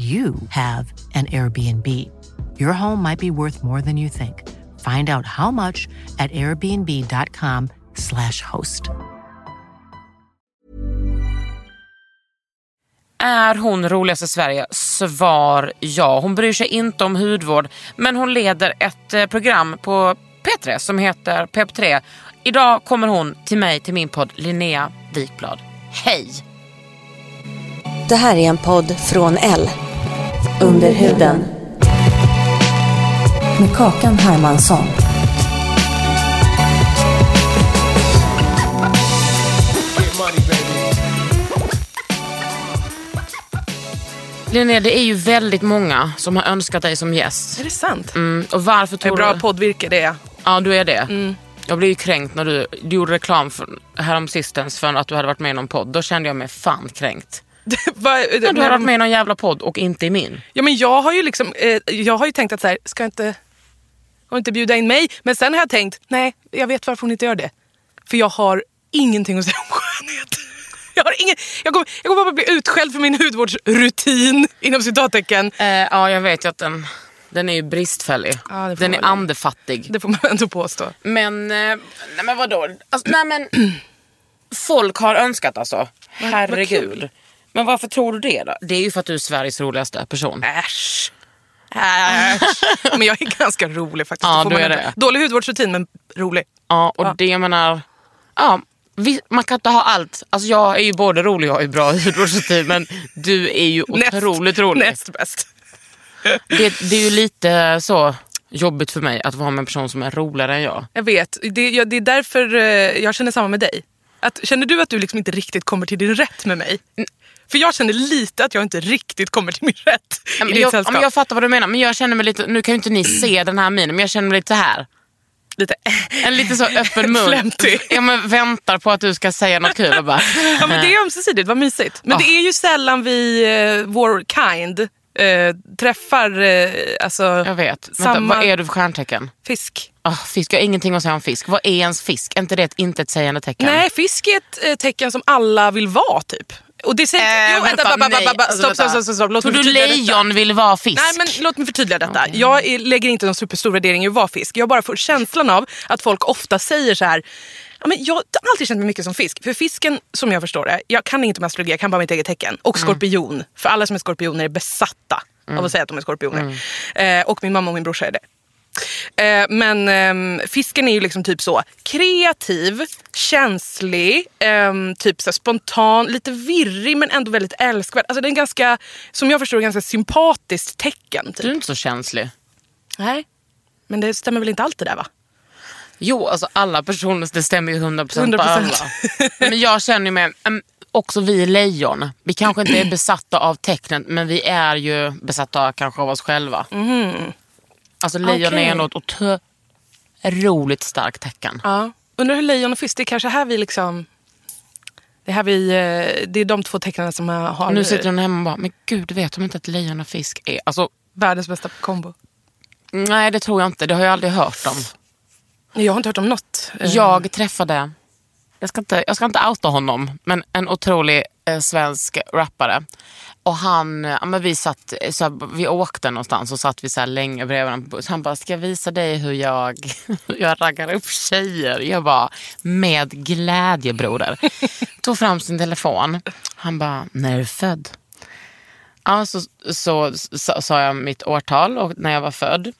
you have an Airbnb. Your home might be worth more than you think. Find out how much at airbnb.com/slash host. Är hon roligast i Sverige? Svar ja. Hon bryr sig inte om hudvård men hon leder ett eh, program på P3 som heter Pep3. Idag kommer hon till mig till min podd Linnea Wikblad. Hej! Det här är en podd från L. Under huden. Med Kakan Hermansson. Linnea, det är ju väldigt många som har önskat dig som gäst. Är det sant? Mm, och varför Det är tror bra du... poddvirke det är. Ja, du är det. Jag blev ju kränkt när du, du gjorde reklam för, häromsistens för att du hade varit med i någon podd. Då kände jag mig fan kränkt. Va- Men du har varit med i någon jävla podd och inte i min. Ja, men jag har ju liksom, eh, jag har ju tänkt att så här, ska jag inte, ska inte bjuda in mig? Men sen har jag tänkt, nej, jag vet varför hon inte gör det. För jag har ingenting att säga om skönhet. Jag, har ingen, jag, kommer, jag kommer bara bli utskälld för min hudvårdsrutin, inom citattecken. Eh, ja, jag vet ju att den, den är ju bristfällig. Får den är andefattig. Det får man ändå påstå. Men, eh, nej men vadå? Alltså, nej men, folk har önskat alltså. Herregud. Men varför tror du det då? Det är ju för att du är Sveriges roligaste person. Äsch. Äsch. Men jag är ganska rolig faktiskt. Ja, du är det. Dålig hudvårdsrutin men rolig. Ja, och Ja. det jag menar... Ja, man kan inte ha allt. Alltså jag är ju både rolig och har ju bra hudvårdsrutin men du är ju otroligt rolig. Näst bäst. Det, det är ju lite så jobbigt för mig att vara med en person som är roligare än jag. Jag vet. Det, ja, det är därför eh, jag känner samma med dig. Att, känner du att du liksom inte riktigt kommer till din rätt med mig? För jag känner lite att jag inte riktigt kommer till min rätt Ja, i ditt jag, ja, sällskap. jag fattar vad du menar men jag känner mig lite, nu kan ju inte ni se den här minen men jag känner mig lite så här. Lite, En lite så öppen mun. Flämtig. Ja, men väntar på att du ska säga något kul och bara... ja, men det är ömsesidigt, vad mysigt. Men Ah. det är ju sällan vi, eh, vår kind, eh, träffar eh, alltså, Jag vet. Vänta, samma vad är du för stjärntecken? fisk. Oh, fisk, jag har ingenting att säga om fisk. Vad är ens fisk? Är inte det ett intetsägande tecken? Nej, fisk är ett eh, tecken som alla vill vara typ. Och det säger, Äh, jo, vänta, vänta, nej. Alltså, stopp, stopp, vänta. stopp, stopp, låt Tror du förtydliga detta. lejon vill vara fisk? Nej men låt mig förtydliga detta. Jag är- lägger inte någon superstor värdering i att vara fisk. Jag bara får känslan av att folk ofta säger så här. Ja, men jag har alltid känt mig mycket som fisk. För fisken, som jag förstår det, jag kan inte om astrologi, jag kan bara mitt eget tecken. Och Mm. skorpion. För alla som är skorpioner är besatta av att säga att de är skorpioner. Eh, och min mamma och min brorsa är det. Eh, men ehm, fisken är ju liksom typ så kreativ, känslig, ehm, typ så spontan, lite virrig men ändå väldigt älskvärd. Alltså det är en ganska, som jag förstår ganska sympatiskt tecken. Typ. Du är inte så känslig. Nej. Men det stämmer väl inte alltid där va? Jo, alltså alla personer, det stämmer ju 100%, på 100%. alla. Men jag känner ju med, em, också vi lejon, vi kanske inte är besatta av tecknet men vi är ju besatta kanske av oss själva. Alltså lejon Okej. är ett otroligt starkt tecken. Ja. Undrar hur lejon och fisk, det är kanske här vi liksom... Det, är här vi, eh, det är de två tecknen som har Och nu sitter hon hemma och bara, men gud vet de inte att lejon och fisk är... Alltså, världens bästa kombo. nej det tror jag inte, det har jag aldrig hört om. Jag har inte hört om något. eh, Jag träffade, jag ska inte, jag ska inte outa honom, men en otrolig eh, svensk rappare. Och han, ja, men vi, satt, eh, så här, vi åkte någonstans och satt vi så här länge bredvid buss. Han bara, ska jag visa dig hur jag, hur jag raggar upp tjejer? Jag bara, med glädje broder. Tog fram sin telefon. Han bara, när är du född? Ja, så, så, så sa jag mitt årtal och när jag var född.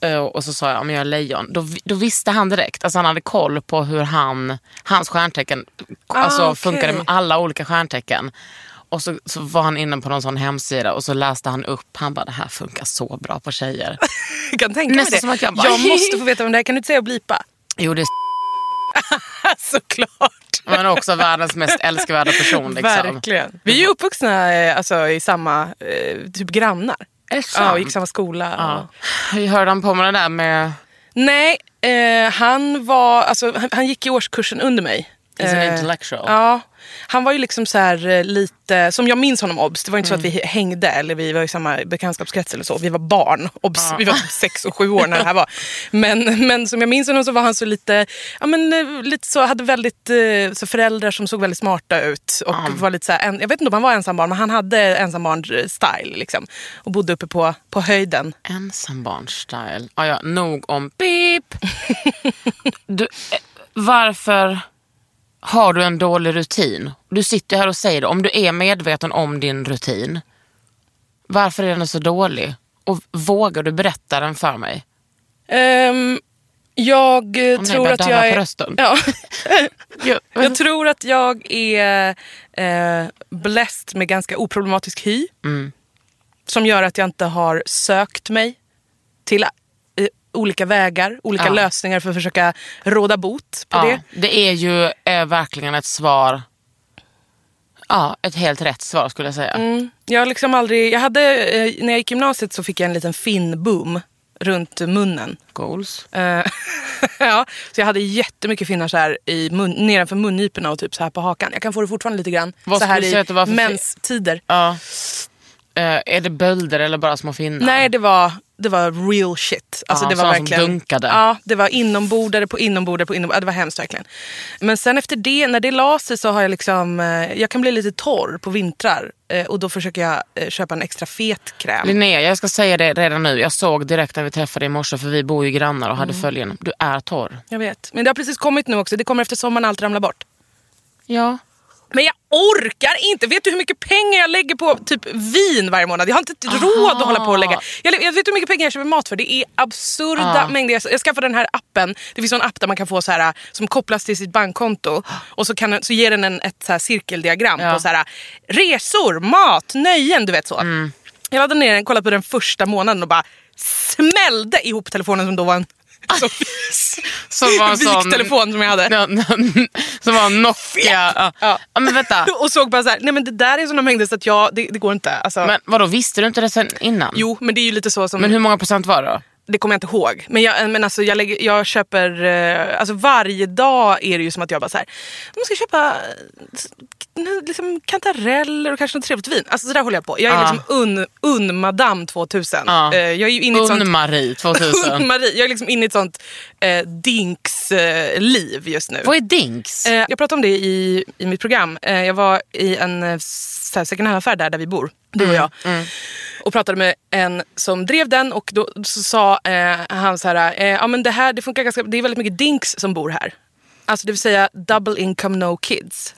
Eh, Och så sa jag om jag är lejon. Då, då visste han direkt. Alltså han hade koll på hur han, hans stjärntecken alltså, okej. funkade med alla olika stjärntecken. Och så, så var han inne på någon sån hemsida och så läste han upp. Han bara, det här funkar så bra på tjejer. Jag kan tänka mig Nästan det. som att jag bara- jag måste få veta vem det är. Kan du inte säga och blipa? Jo, det är Såklart. men också världens mest älskvärda person. Liksom. Verkligen. Vi är ju uppvuxna eh, alltså, i samma, eh, typ grannar. Det Ja, och gick samma skola. Ja. Hur hörde han på med det där med... Nej, eh, han var, alltså, han, han gick i årskursen under mig. He's an Eh, intellectual. Ja, han var ju liksom så här eh, lite, som jag minns honom obs, det var inte så att Mm. vi hängde eller vi var i samma bekantskapskrets eller så. Vi var barn, obs, vi var typ sex och sju år när det här var. Men, men som jag minns honom så var han så lite, ja men eh, lite så, hade väldigt, så föräldrar som såg väldigt smarta ut. Och var lite så här, en, jag vet inte om han var ensambarn men han hade ensambarn-style liksom. Och bodde uppe på, på höjden. Ensambarn-style. Ja, ja, nog om pip. du, varför har du en dålig rutin? Du sitter här och säger det. Om du är medveten om din rutin, varför är den så dålig? Och vågar du berätta den för mig? Ehm, jag eh, Om tror bara att jag är... Ja. Ja, Jag tror att jag är eh, blessed med ganska oproblematisk hy. Mm. Som gör att jag inte har sökt mig till olika vägar, olika Ja. lösningar för att försöka råda bot på ja, det. det är ju eh, verkligen ett svar. Ja, ett helt rätt svar skulle jag säga. Mm. Jag liksom aldrig, jag hade, eh, när jag gick gymnasiet så fick jag en liten finnboom runt munnen. Goals. Eh, ja, så jag hade jättemycket finnar så här i mun, nedanför mungiporna och typ så här på hakan. Jag kan få det fortfarande lite grann. Vad så här fi- menstider. Ja. Eh, är det bölder eller bara små finnar? Nej, det var, det var real shit. Alltså, Ja, det var som verkligen, dunkade. Ja, det var inombordare på inombordare på inombordare. Det var hemskt verkligen. Men sen efter det, när det la sig så har jag liksom, eh, jag kan bli lite torr på vintrar. eh, Och då försöker jag eh, köpa en extra fet kräm. Linnea, jag ska säga det redan nu. Jag såg direkt när vi träffade i morse, för vi bor ju grannar och hade Mm. följande. Du är torr. Jag vet. Men det har precis kommit nu också. Det kommer efter sommaren allt ramlar bort. Ja. Men jag orkar inte! Vet du hur mycket pengar jag lägger på typ vin varje månad? Jag har inte råd att hålla på och lägga. Jag, jag vet hur mycket pengar jag köper mat för. Det är absurda Ah. mängder. Jag, jag skaffade den här appen. Det finns en app där man kan få så här, som kopplas till sitt bankkonto. Och så, kan, så ger den en, ett så cirkeldiagram Ja. på så här, resor, mat, nöjen. Du vet så. Mm. Jag laddade ner den, kollade på den första månaden och bara smällde ihop telefonen som då var en Som var en sån... viktelefon som jag hade. Ja, som var en Nokia. Ja. Ja. Ja, men vänta. Och såg bara så här, nej men det där är såna mängder så att jag, det, det går inte. Alltså, Men vadå, visste du inte det sen innan? Jo, men det är ju lite så som... Men hur många procent var det då? Det kommer jag inte ihåg. Men, jag, men alltså, jag, lägger, jag köper... Eh, alltså varje dag är det ju som att jag bara så här... Man ska köpa liksom, kantareller och kanske något trevligt vin. Alltså så där håller jag på. Jag är Ja. liksom un, un-madam 2000. Ja. Eh, jag är ju inne i ett sånt... Unn-Marie 2000. Un-Marie. Jag är liksom inne i ett sånt eh, dinks-liv just nu. Vad är dinks? Eh, jag pratade om det i, i mitt program. Eh, jag var i en eh, second hand-affär där, där vi bor, du och jag. Och pratade med en som drev den och då så sa eh, han så här, eh, ja men det här det funkar ganska, det är väldigt mycket dinks som bor här. Alltså det vill säga double income no kids.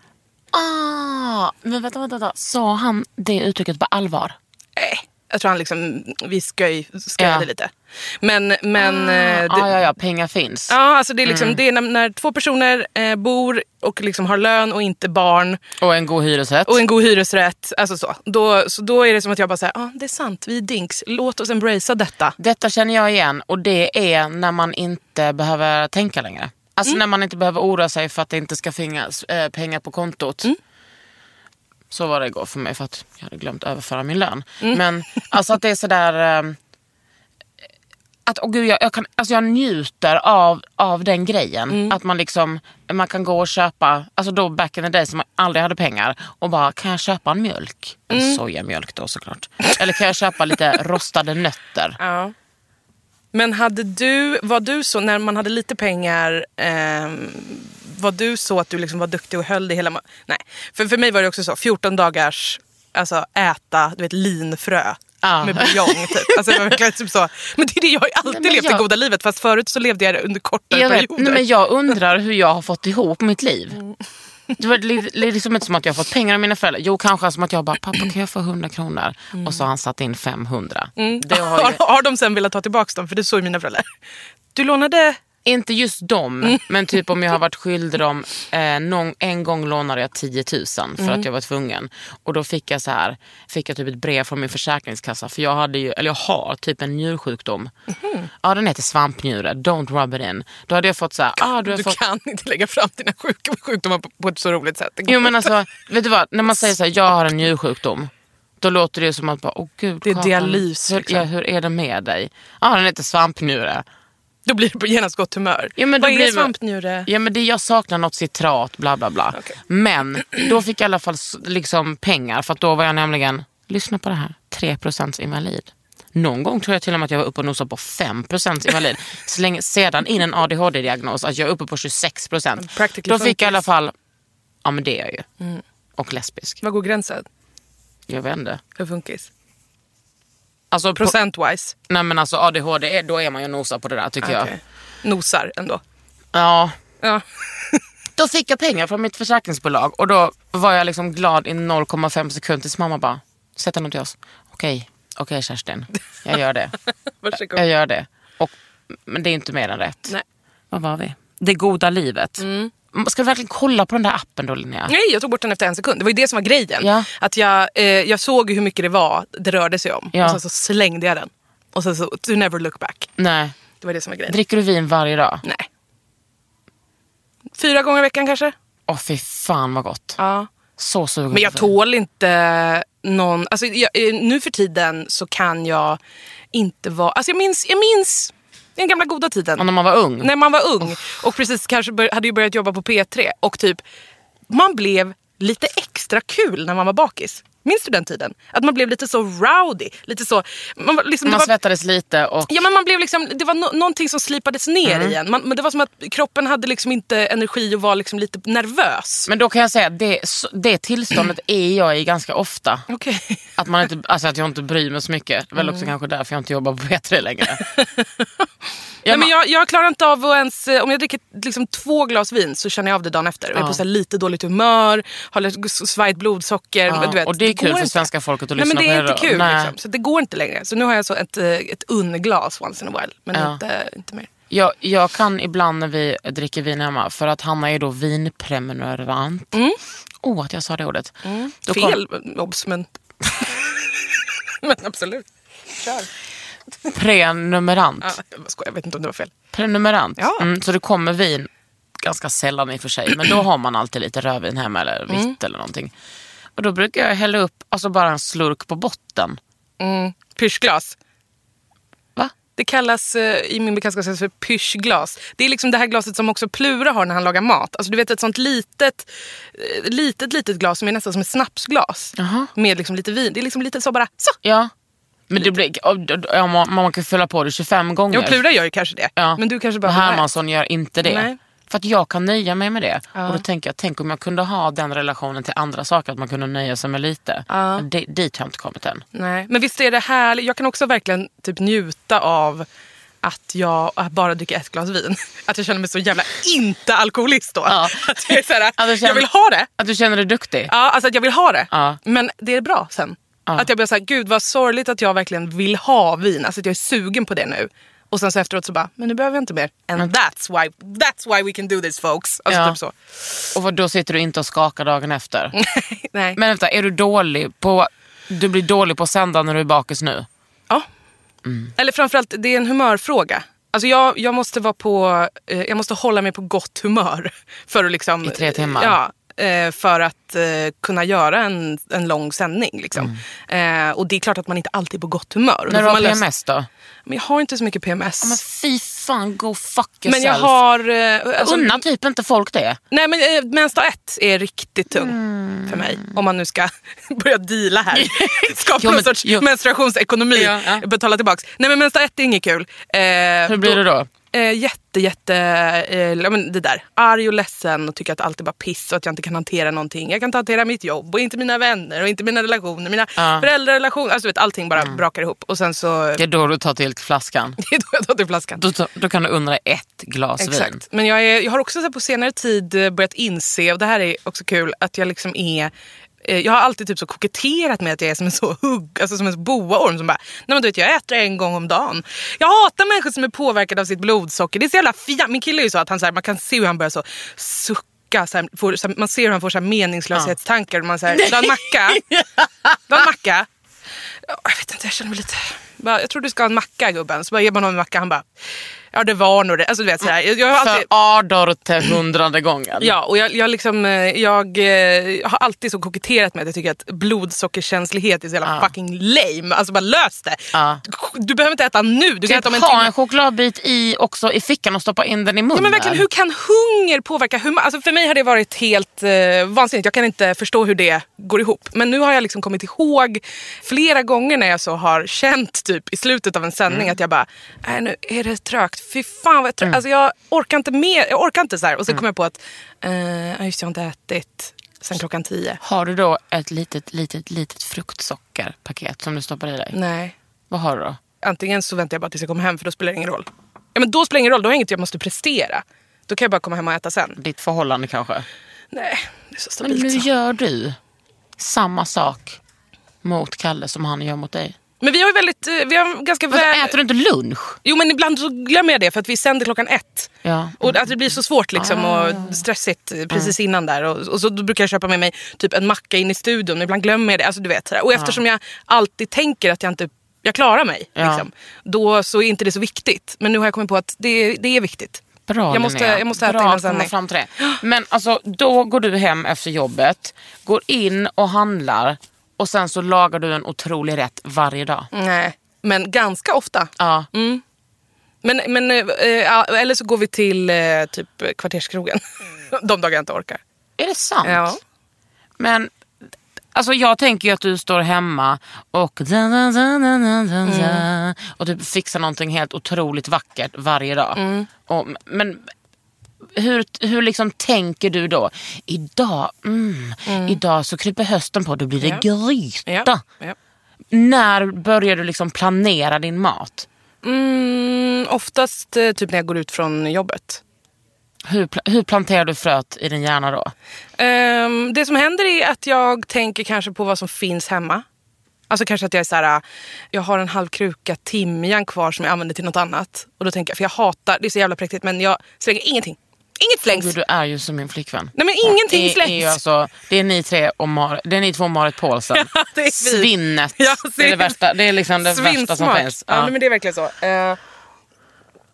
Ah, men vänta, vänta, vänta. Sa han det uttrycket på allvar? Eh, jag tror han liksom, vi skoj, skojade Ja. lite. Men, men eh, det, Ja, ja, ja, pengar finns. Ja, alltså det är, liksom, det är när, när två personer eh, bor och liksom har lön och inte barn Och en god hyresrätt. och en god hyresrätt. Alltså så. Då, så då är det som att jag bara säger, ah, det är sant, vi är dinks. Låt oss embracea detta. Detta känner jag igen och det är när man inte behöver tänka längre. Alltså när man inte behöver oroa sig för att det inte ska finnas eh, pengar på kontot. Så var det igår för mig för att jag hade glömt överföra min lön. Men alltså att det är sådär... Eh, att, oh gud, jag, jag, kan, alltså jag njuter av, av den grejen. Att man liksom man kan gå och köpa, alltså då back in the day som man aldrig hade pengar och bara kan jag köpa en mjölk? En sojamjölk då såklart. Eller kan jag köpa lite rostade nötter? Ja. Men hade du, var du så, när man hade lite pengar, ehm, var du så att du liksom var duktig och höll det hela... Nej, för, för mig var det också så, 14 dagars, alltså äta, du vet linfrö. Ja. Med buljong typ. Alltså, det var verkligen typ så. Men det är det, jag har alltid Nej, levt jag- det goda livet fast förut så levde jag det under kortare Jag, vet, perioder. nej, men jag undrar hur jag har fått ihop mitt liv. Det var li- li- liksom inte som att jag fått pengar av mina föräldrar. Jo, kanske som att jag bara, pappa kan jag få 100 kronor? Och så har han satt in 500. Det har ju, Har, har de sen velat ta tillbaka dem? För det såg mina föräldrar. Du lånade... inte just dem, men typ om jag har varit skyldig dem. Eh, någon, en gång lånade jag 10 000 för att jag var tvungen. Och då fick jag så här, fick jag typ ett brev från min försäkringskassa. För jag hade ju, eller jag har typ en njursjukdom. Ja, den heter svampnjure. Don't rub it in. Då hade jag fått så här, ah, du har Du fått kan inte lägga fram dina sjuk sjukdomar på, på ett så roligt sätt. Jo men alltså, vet du vad? När man säger så här, jag har en njursjukdom. Då låter det som att, bara, åh gud, Det är Kakan, dialys, Hur, liksom. ja, hur är det med dig? Ja, den heter svampnjure. Då blir det på genast gott humör. Ja, men Vad är blir svampnjure? Ja men det, jag saknar något citrat, bla bla bla. Okej. Men då fick jag i alla fall liksom pengar för då var jag nämligen, lyssna på det här, 3% invalid. Någon gång tror jag till och med att jag var uppe och nosade på 5% invalid. Så länge, sedan in en ADHD-diagnos, att jag är uppe på 26%. Practically Då fick jag i alla fall, ja men det är jag ju. Och lesbisk. Var går gränsen Jag vet inte. för funkis? Alltså, Procentwise? nej men alltså ADHD, då är man ju nosar på det där tycker jag. Okej. Nosar ändå. Ja. Ja. Då fick jag pengar från mitt försäkringsbolag och då var jag liksom glad i 0,5 sekunder tills mamma bara, sätt nog till oss. Okej, okej Kerstin, jag gör det. Jag gör det. Och, men det är inte mer än rätt. Nej. Vad var vi? Det goda livet. Ska du verkligen kolla på den där appen då Linnea? Nej, jag tog bort den efter en sekund. Det var ju det som var grejen. Ja. Att jag, eh, jag såg hur mycket det var det rörde sig om. Ja. Och sen så slängde jag den. Och sen så, to never look back. Nej. Det var det som var grejen. Dricker du vin varje dag? Nej. Fyra gånger i veckan kanske? Åh fy fan vad gott. Ja. Så sugen Men jag tål inte någon... Alltså jag, eh, nu för tiden så kan jag inte vara... Alltså jag minns, jag minns den gamla goda tiden. Och när man var ung? När man var ung och precis kanske bör, hade ju börjat jobba på P3 och typ man blev lite extra kul när man var bakis. Minns du den tiden? Att man blev lite så rowdy. Lite så, man, liksom, Man var, svettades lite och Ja, men man blev liksom, det var no någonting som slipades ner Mm. igen. Man, men det var som att kroppen hade liksom inte energi och var liksom lite nervös. Men då kan jag säga att det, det tillståndet är jag i ganska ofta. Okej. Att, man inte, alltså att jag inte bryr mig så mycket. Det är väl också kanske därför jag inte jobbar på P3 längre. Nej, men jag, jag klarar inte av att ens, eh, om jag dricker liksom två glas vin så känner jag av det dagen efter. Och är på så lite dåligt humör, har lite svajigt blodsocker. Ja, du vet, och det är kul för svenska folket att Nej lyssna men det är på inte då. kul Nej. liksom. Så det går inte längre. Så nu har jag så ett, eh, ett unneglas once in a while. Men Ja. inte, inte mer. Jag, jag kan ibland när vi dricker vin hemma, för att Hanna är då vinprenumerant. Åh, oh, att jag sa det ordet. Då kom- Mm. Fel obs men... men absolut. Kör. prenumerant. Ja, jag skojar, jag vet inte om det var fel. Prenumerant. Ja. Mm, så det kommer vin, ganska sällan i och för sig, men då har man alltid lite rödvin hemma eller vitt Mm. eller någonting. Och då brukar jag hälla upp alltså bara en slurk på botten. Mm. Pyschglas. Va? Det kallas eh, i min bekantskapskrets för pyschglas. Det är liksom det här glaset som också Plura har när han lagar mat. Alltså du vet ett sånt litet, eh, litet, litet glas som är nästan som ett snapsglas. Jaha. Med liksom lite vin. Det är liksom lite så bara så. Ja. Men det blir, ja, man, man kan fylla på det 25 gånger. Ja, Plura gör ju kanske det. Ja. Men du kanske bara... Men Hermansson gör inte det. Nej. För att jag kan nöja mig med det. Ja. Och då tänker jag, tänk om jag kunde ha den relationen till andra saker, att man kunde nöja sig med lite. Ja. Det, dit har jag inte kommit än. Nej, men visst är det härligt. Jag kan också verkligen typ njuta av att jag bara dricker ett glas vin. Att jag känner mig så jävla inte alkoholist då. Ja. Att jag, är så här, känner- jag vill ha det. Att du känner dig duktig. Ja, alltså att jag vill ha det. Ja. Men det är bra sen. Ja. Att jag blir såhär, gud vad sorgligt att jag verkligen vill ha vin. Alltså att jag är sugen på det nu. Och sen så efteråt så bara, men nu behöver jag inte mer. And that's why, that's why we can do this folks. Alltså Ja. typ så. Och vad- då sitter du inte och skakar dagen efter. Nej. Men vänta, är du dålig på... Du blir dålig på att sända när du är bakis nu? Ja. Mm. Eller framförallt, det är en humörfråga. Alltså jag, jag måste vara på, eh, jag måste hålla mig på gott humör. För att liksom, I tre timmar? Ja, för att eh, kunna göra en, en lång sändning. Liksom. Eh, och det är klart att man inte alltid är på gott humör. Då Mm. När du har lösa- PMS då? Men jag har inte så mycket PMS. Men fy fan, go fuck yourself. Men jag har... Eh, alltså, Unnar typ inte folk det? nej men eh, mensdag ett är riktigt tung Mm. för mig. Om man nu ska börja deala här. Skapa Jo, någon men- sorts jo. menstruationsekonomi. Ja, ja. Betala tillbaks. Nej men mensdag ett är inget kul. Eh, Hur blir det då? Eh, jätte, jätte, eh, det där, arg och ledsen och tycker att allt är bara piss och att jag inte kan hantera någonting. Jag kan inte hantera mitt jobb och inte mina vänner och inte mina relationer, mina Ja. föräldrarelationer. Alltså vet, allting bara brakar ihop. Och sen så, Det är då du tar till flaskan. det är då jag tar till flaskan. Då, då kan du undra ett glas vin. Exakt. Men jag, är, jag har också så på senare tid eh, börjat inse, och det här är också kul, att jag liksom är jag har alltid typ så koketterat med att jag är som en så hugg, alltså som en boaorm som bara, nej men du vet jag äter en gång om dagen. Jag hatar människor som är påverkade av sitt blodsocker. Det är så jävla fia. Min kille är ju så att han så här, man kan se hur han börjar så sucka. Så här, får, så här, man ser hur han får så här meningslöshetstankar. Man du ha en macka? Du ha en macka? Ja, Jag vet inte, jag känner mig lite... Bara, jag tror du ska ha en macka gubben. Så bara ger man honom en macka han bara, ja det var nog det. Alltså du vet sådär. Jag, jag har alltid... För ardolte hundrade gången. Ja, och jag, jag, liksom, eh, jag, eh, jag har alltid så koketterat med att jag tycker att blodsockerkänslighet är så jävla Ja. fucking lame. Alltså bara lös det. Ja. Du behöver inte äta nu. Du kan Typ äta om en ha timme. en chokladbit i, också i fickan och stoppa in den i munnen. Ja, men verkligen, hur kan hunger påverka humör? Alltså för mig har det varit helt eh, vansinnigt. Jag kan inte förstå hur det går ihop. Men nu har jag liksom kommit ihåg flera gånger när jag så har känt typ i slutet av en sändning Mm. att jag bara, nej nu är det trögt. Fy fan vad trögt. Alltså jag orkar inte mer. Jag orkar inte så här. Och Mm. så kom jag på att, eh, just jag har inte ätit sen klockan tio. Har du då ett litet, litet, litet fruktsockerpaket som du stoppar i dig? Nej. Vad har du då? Antingen så väntar jag bara tills jag kommer hem för då spelar det ingen roll. Ja men då spelar det ingen roll, då har jag inget jag måste prestera. Då kan jag bara komma hem och äta sen. Ditt förhållande kanske? Nej, det är så Men stabilt. nu så. gör du samma sak mot Kalle som han gör mot dig. Men vi har ju väldigt, eh, vi har ganska väl... äter du inte lunch? Jo men ibland så glömmer jag det för att vi sänder klockan ett. Ja. Och att det blir så svårt liksom Ah. och stressigt eh, precis innan där. Och, och så då brukar jag köpa med mig typ en macka in i studion. Men ibland glömmer jag det. Alltså, du vet, sådär. Och eftersom jag alltid tänker att jag inte jag klarar mig. Ja. Liksom, då så är inte det så viktigt. Men nu har jag kommit på att det, det är viktigt. Bra Jag måste- jag måste äta Bra innan sändning. fram till det. Men alltså, då går du hem efter jobbet, går in och handlar och sen så lagar du en otrolig rätt varje dag. Nej. Men ganska ofta. Ja. Men, men, eh, ja, eller så går vi till eh, typ kvarterskrogen. De dagar jag inte orkar. Är det sant? Ja. Men alltså jag tänker ju att du står hemma och, Mm. och typ fixar någonting helt otroligt vackert varje dag. Mm. Och, men hur, hur liksom tänker du då? Idag, mm, idag så kryper hösten på, då blir det Ja. gryta. Ja. Ja. När börjar du liksom planera din mat? Mm, oftast eh, typ när jag går ut från jobbet. Hur, hur planterar du fröet i din hjärna då? Ehm, det som händer är att jag tänker kanske på vad som finns hemma. Alltså kanske att jag är så här, jag har en halv kruka timjan kvar som jag använder till något annat. Och då tänker jag, för jag hatar, det är så jävla präktigt men jag slänger ingenting. Inget slängs. Gud, du är ju som min flickvän. Nej men ingenting är, slängs. är ju alltså, det är ni tre och Mar- det är ni två och Marit Paulsen. Ja, det är. Svinnet. Ja, det är det värsta, det är liksom det värsta som finns. Ja. men det är verkligen så. Eh,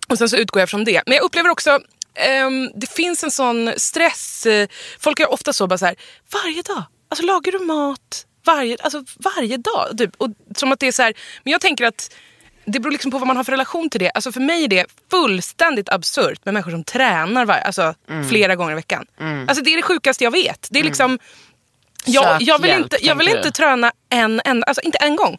och sen så utgår jag från det. Men jag upplever också, ehm, det finns en sån stress. eh, folk är ofta så bara så här, varje dag. Alltså lagar du mat varje, alltså, varje dag? Typ. Och, som att det är så här, men jag tänker att det beror liksom på vad man har för relation till det. Alltså för mig är det fullständigt absurt med människor som tränar var, alltså, Mm. flera gånger i veckan. Alltså det är det sjukaste jag vet. Det är liksom, jag, jag vill hjälp, inte, jag vill inte träna en enda, alltså inte en gång.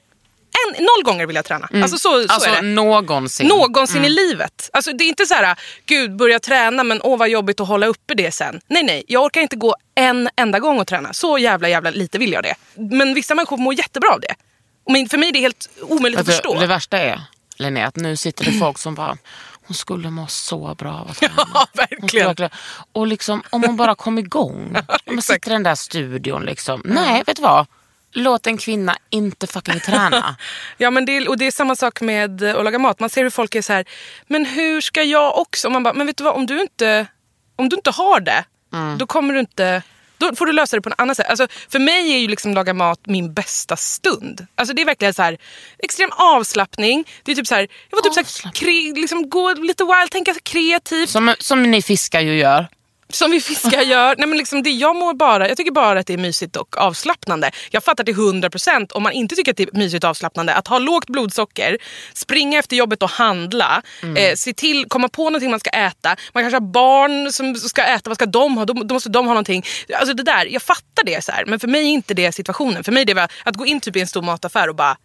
En, noll gånger vill jag träna. Alltså så, så Alltså är det. någonsin. Någonsin i livet. Alltså det är inte så här, gud börja träna men åh vad jobbigt att hålla uppe det sen. Nej nej, jag orkar inte gå en enda gång och träna. Så jävla jävla lite vill jag det. Men vissa människor mår jättebra av det. Men för mig är det helt omöjligt Vet att förstå. det värsta är, Linnea, att nu sitter det folk som bara, hon skulle må så bra av att. Ja, verkligen. verkligen- Och liksom, om hon bara kom igång. om man sitter i den där studion liksom. Nej, vet du vad? Låt en kvinna inte fucking träna. Ja, men det är, och det är samma sak med att laga mat. Man ser hur folk är så här, men hur ska jag också? Och man bara, men vet du vad, om du inte, om du inte har det, då kommer du inte... Då får du lösa det på ett annat sätt. Alltså, för mig är ju liksom laga mat min bästa stund. Alltså, det är verkligen så här, extrem avslappning. Det är typ så här, jag får typ så här, kre, liksom gå lite wild, tänka kreativt. Som, som ni fiskar ju gör. Som vi fiskar gör. Nej, men liksom det jag, mår bara, jag tycker bara att det är mysigt och avslappnande. Jag fattar till 100% om man inte tycker att det är mysigt och avslappnande att ha lågt blodsocker, springa efter jobbet och handla, eh, se till, komma på någonting man ska äta. Man kanske har barn som ska äta, vad ska de ha? Då, då måste de ha någonting. Alltså det där, jag fattar det så här, men för mig är inte det situationen. För mig är det att gå in typ i en stor mataffär och bara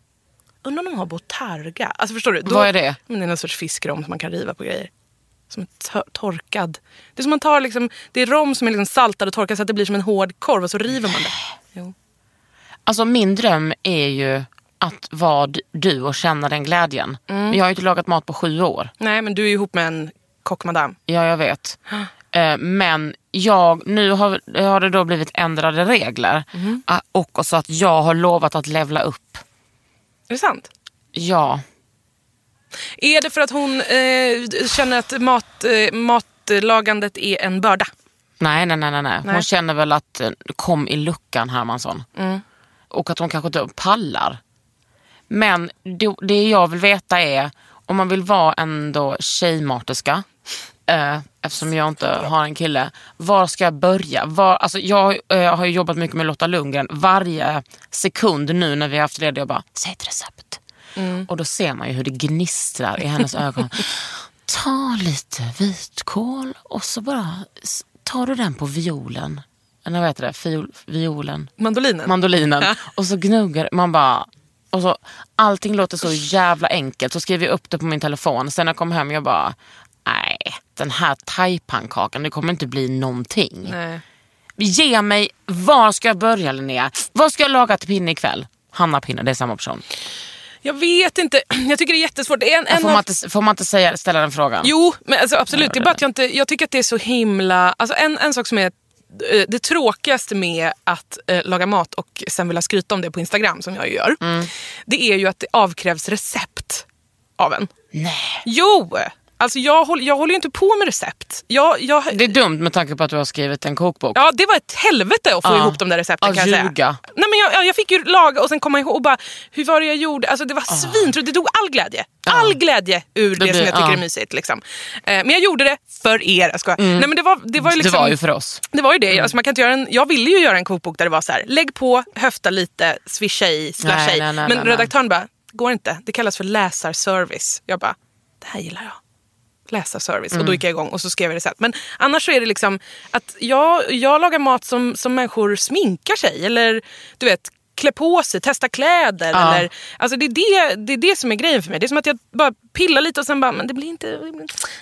Undrar om de har botarga? Alltså förstår du? Då, Vad är det? Men det är någon sorts fiskrom som man kan riva på grejer. Som en to- torkad. Det är som man tar liksom, det är rom som är liksom saltad och torkad så att det blir som en hård korv och så river man det. Jo. Alltså min dröm är ju att vara du och känna den glädjen. Men jag har ju inte lagat mat på sju år. Nej men du är ju ihop med en kockmadam. Ja, jag vet. Eh, Men jag, nu har, har det då blivit ändrade regler. Ah, Och så att jag har lovat att levla upp. Är det sant? Ja. Är det för att hon eh, känner att mat, eh, matlagandet är en börda? Nej, nej, nej, nej, nej. Hon känner väl att eh, kom i luckan Hermansson. Och att hon kanske inte pallar. Men det, det jag vill veta är om man vill vara ändå tjejmaterska. Eh, eftersom jag inte har en kille. Var ska jag börja? Var, alltså jag eh, har jobbat mycket med Lotta Lundgren. Varje sekund nu när vi har haft det, jag bara, säg ett recept. Och då ser man ju hur det gnistrar i hennes ögon. Ta lite vitkål och så bara tar du den på violen. Eller vad heter det? Fiol, violen? Mandolinen? Mandolinen. Och så gnuggar man bara. Och så, allting låter så jävla enkelt. Så skriver jag upp det på min telefon. Sen när jag kom hem jag bara, nej den här thai-pannkakan det kommer inte bli någonting. Nej. Ge mig, var ska jag börja Linnea? Vad ska jag laga till pinne ikväll? Hanna Pinne, det är samma person. Jag vet inte. Jag tycker det är jättesvårt. Det är en, en Får av- man inte, får man inte säga, ställa den frågan? Jo, men alltså, absolut. Det är bara att jag, inte, jag tycker att det är så himla... Alltså, en, en sak som är eh, det tråkigaste med att eh, laga mat och sen vilja skryta om det på Instagram, som jag ju gör, det är ju att det avkrävs recept av en. Nej. Jo! Alltså jag, håller, jag håller ju inte på med recept. Jag, jag, Det är dumt med tanke på att du har skrivit en kokbok. Ja, det var ett helvete att få Ja. ihop de där recepten Ja, kan jag säga. Nej, men jag, ja, jag fick ju laga och sen komma ihåg och bara, hur var det jag gjorde? Alltså det var svintråkigt, det tog all glädje. All glädje ur det, blir- som jag tycker är mysigt. Liksom. Eh, men jag gjorde det för er. Jag skojar. Nej, men det var, det var ju liksom, Det var ju för oss. det var ju det. Alltså man kan inte göra en, jag ville ju göra en kokbok där det var så här, lägg på, höfta lite, swisha i, slasha Nej, i. nej, nej, men redaktören bara, går inte. Det kallas för läsarservice. Jag bara, det här gillar jag. Läsarservice. Och då gick jag igång och så skrev jag recept. Men annars så är det liksom att jag, jag lagar mat som, som människor sminkar sig. Eller du vet, klä på sig, testa kläder. Ja. Eller, alltså det, är det, det är det som är grejen för mig. Det är som att jag bara pillar lite och sen bara, men det blir inte,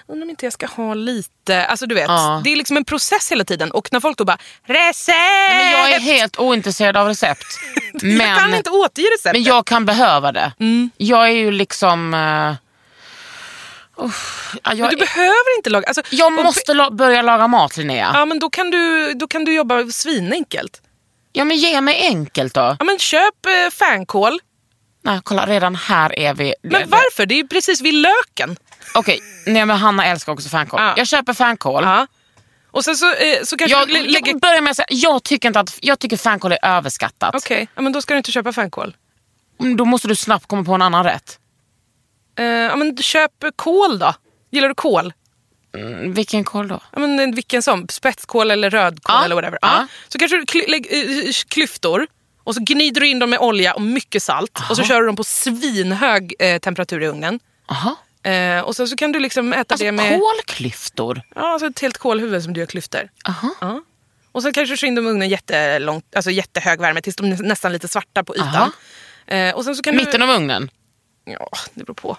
undrar om inte jag ska ha lite. Alltså du vet, Ja. det är liksom en process hela tiden. Och när folk då bara, recept! Men jag är helt ointresserad av recept. Men, jag kan inte återge receptet. men jag kan behöva det. Mm. Jag är ju liksom... Uh, uff, ja, Men jag, du behöver inte laga. Alltså, jag måste la, börja laga mat Linnea. Ja. Ja men då kan du, då kan du jobba svinenkelt. men ge mig enkelt då. Ja men köp eh, fänkål. Nej, kolla redan här är vi. Men varför? Det är ju precis vid löken. Okej, nej men Hanna älskar också fänkål. Ja. Jag köper fänkål. Ja. Och sen så, eh, så kanske Jag, du lägger... jag börjar med att säga, jag tycker, inte att, jag tycker fänkål är överskattat. Okej, ja, men då ska du inte köpa fänkål. Mm, Då måste du snabbt komma på en annan rätt. Eh, ja, men köp kål då. Gillar du kål? Mm, Vilken kål då? Ja, men eh, vilken som? Spetskål eller rödkål Ja. eller whatever. Ja. Ja. Så kanske du kly- lägg, eh, klyftor och så gnider du in dem med olja och mycket salt. Och så kör du dem på svinhög eh, temperatur i ugnen. Aha. Eh, och sen så kan du liksom äta Alltså det med kolklyftor? ja, alltså ett helt kålhuvud som du gör klyftor. Aha. Och sen kanske du kör in dem i ugnen jättelångt, alltså jättehög värme tills de är nästan lite svarta på ytan. Eh, och sen så kan Mitten du... av ugnen? Ja, det beror på.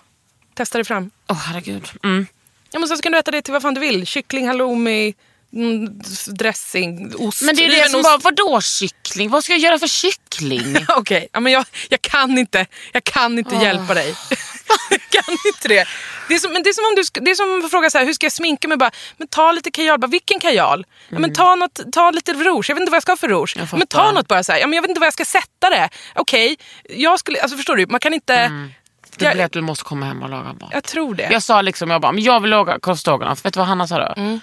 Testa dig fram. Åh herregud. Mm. Ja, men sen så kan du äta det till vad fan du vill. Kyckling, halloumi, mm, dressing, ost. Men det är det som ost. bara, vadå kyckling? Vad ska jag göra för kyckling? Okej, ja, men jag, jag kan inte, jag kan inte hjälpa dig. jag kan inte det. Det är som, men det är som om du det är som att fråga så här, hur ska jag sminka mig? Bara, men ta lite kajal. Bara, vilken kajal? Ja, men ta, något, ta lite rouge. Jag vet inte vad jag ska ha för rouge. Men ta något bara. Så här. Ja, men jag vet inte vad jag ska sätta det. Okej, jag skulle, alltså förstår du? Man kan inte... Det Jag, blir att du måste komma hem och laga mat. jag tror det. Jag sa liksom, jag bara, men jag vill laga korv stroganoff. Vet du vad Hanna sa då? Mm.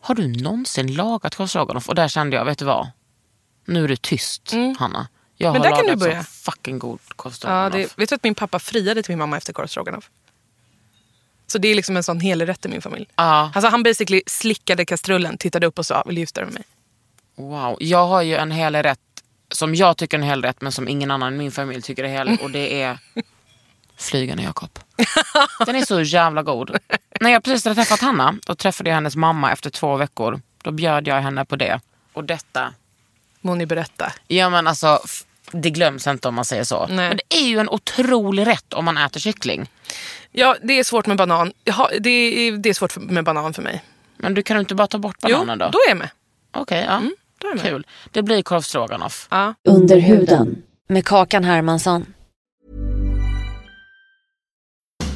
Har du någonsin lagat korv stroganoff? Och där kände jag, vet du vad? Nu är det tyst Hanna. Jag Mm. Men har där kan du börja. så fucking god korv Ja, det, vet du att min pappa friade till min mamma efter korv stroganoff? Så det är liksom en sån helig rätt i min familj. Ja. Alltså han basically slickade kastrullen, tittade upp och sa vill du gifta dig med mig? Wow. Jag har ju en hel rätt som jag tycker är en hel rätt men som ingen annan i min familj tycker är hel och det är Flygande Jakob. Den är så jävla god. När jag precis hade träffat Hanna, då träffade jag hennes mamma efter två veckor. Då bjöd jag henne på det. Och detta, Må ni berätta. ja men alltså det glöms inte om man säger så. Nej. Men det är ju en otrolig rätt om man äter kyckling. Ja, det är svårt med banan. Jaha, det, är, det är svårt för- med banan för mig. Men du kan inte bara ta bort bananen jo, då? då är jag med. Okej, ja. då är jag med. Kul. Det blir korv. Ja. Under huden med Kakan Hermansson.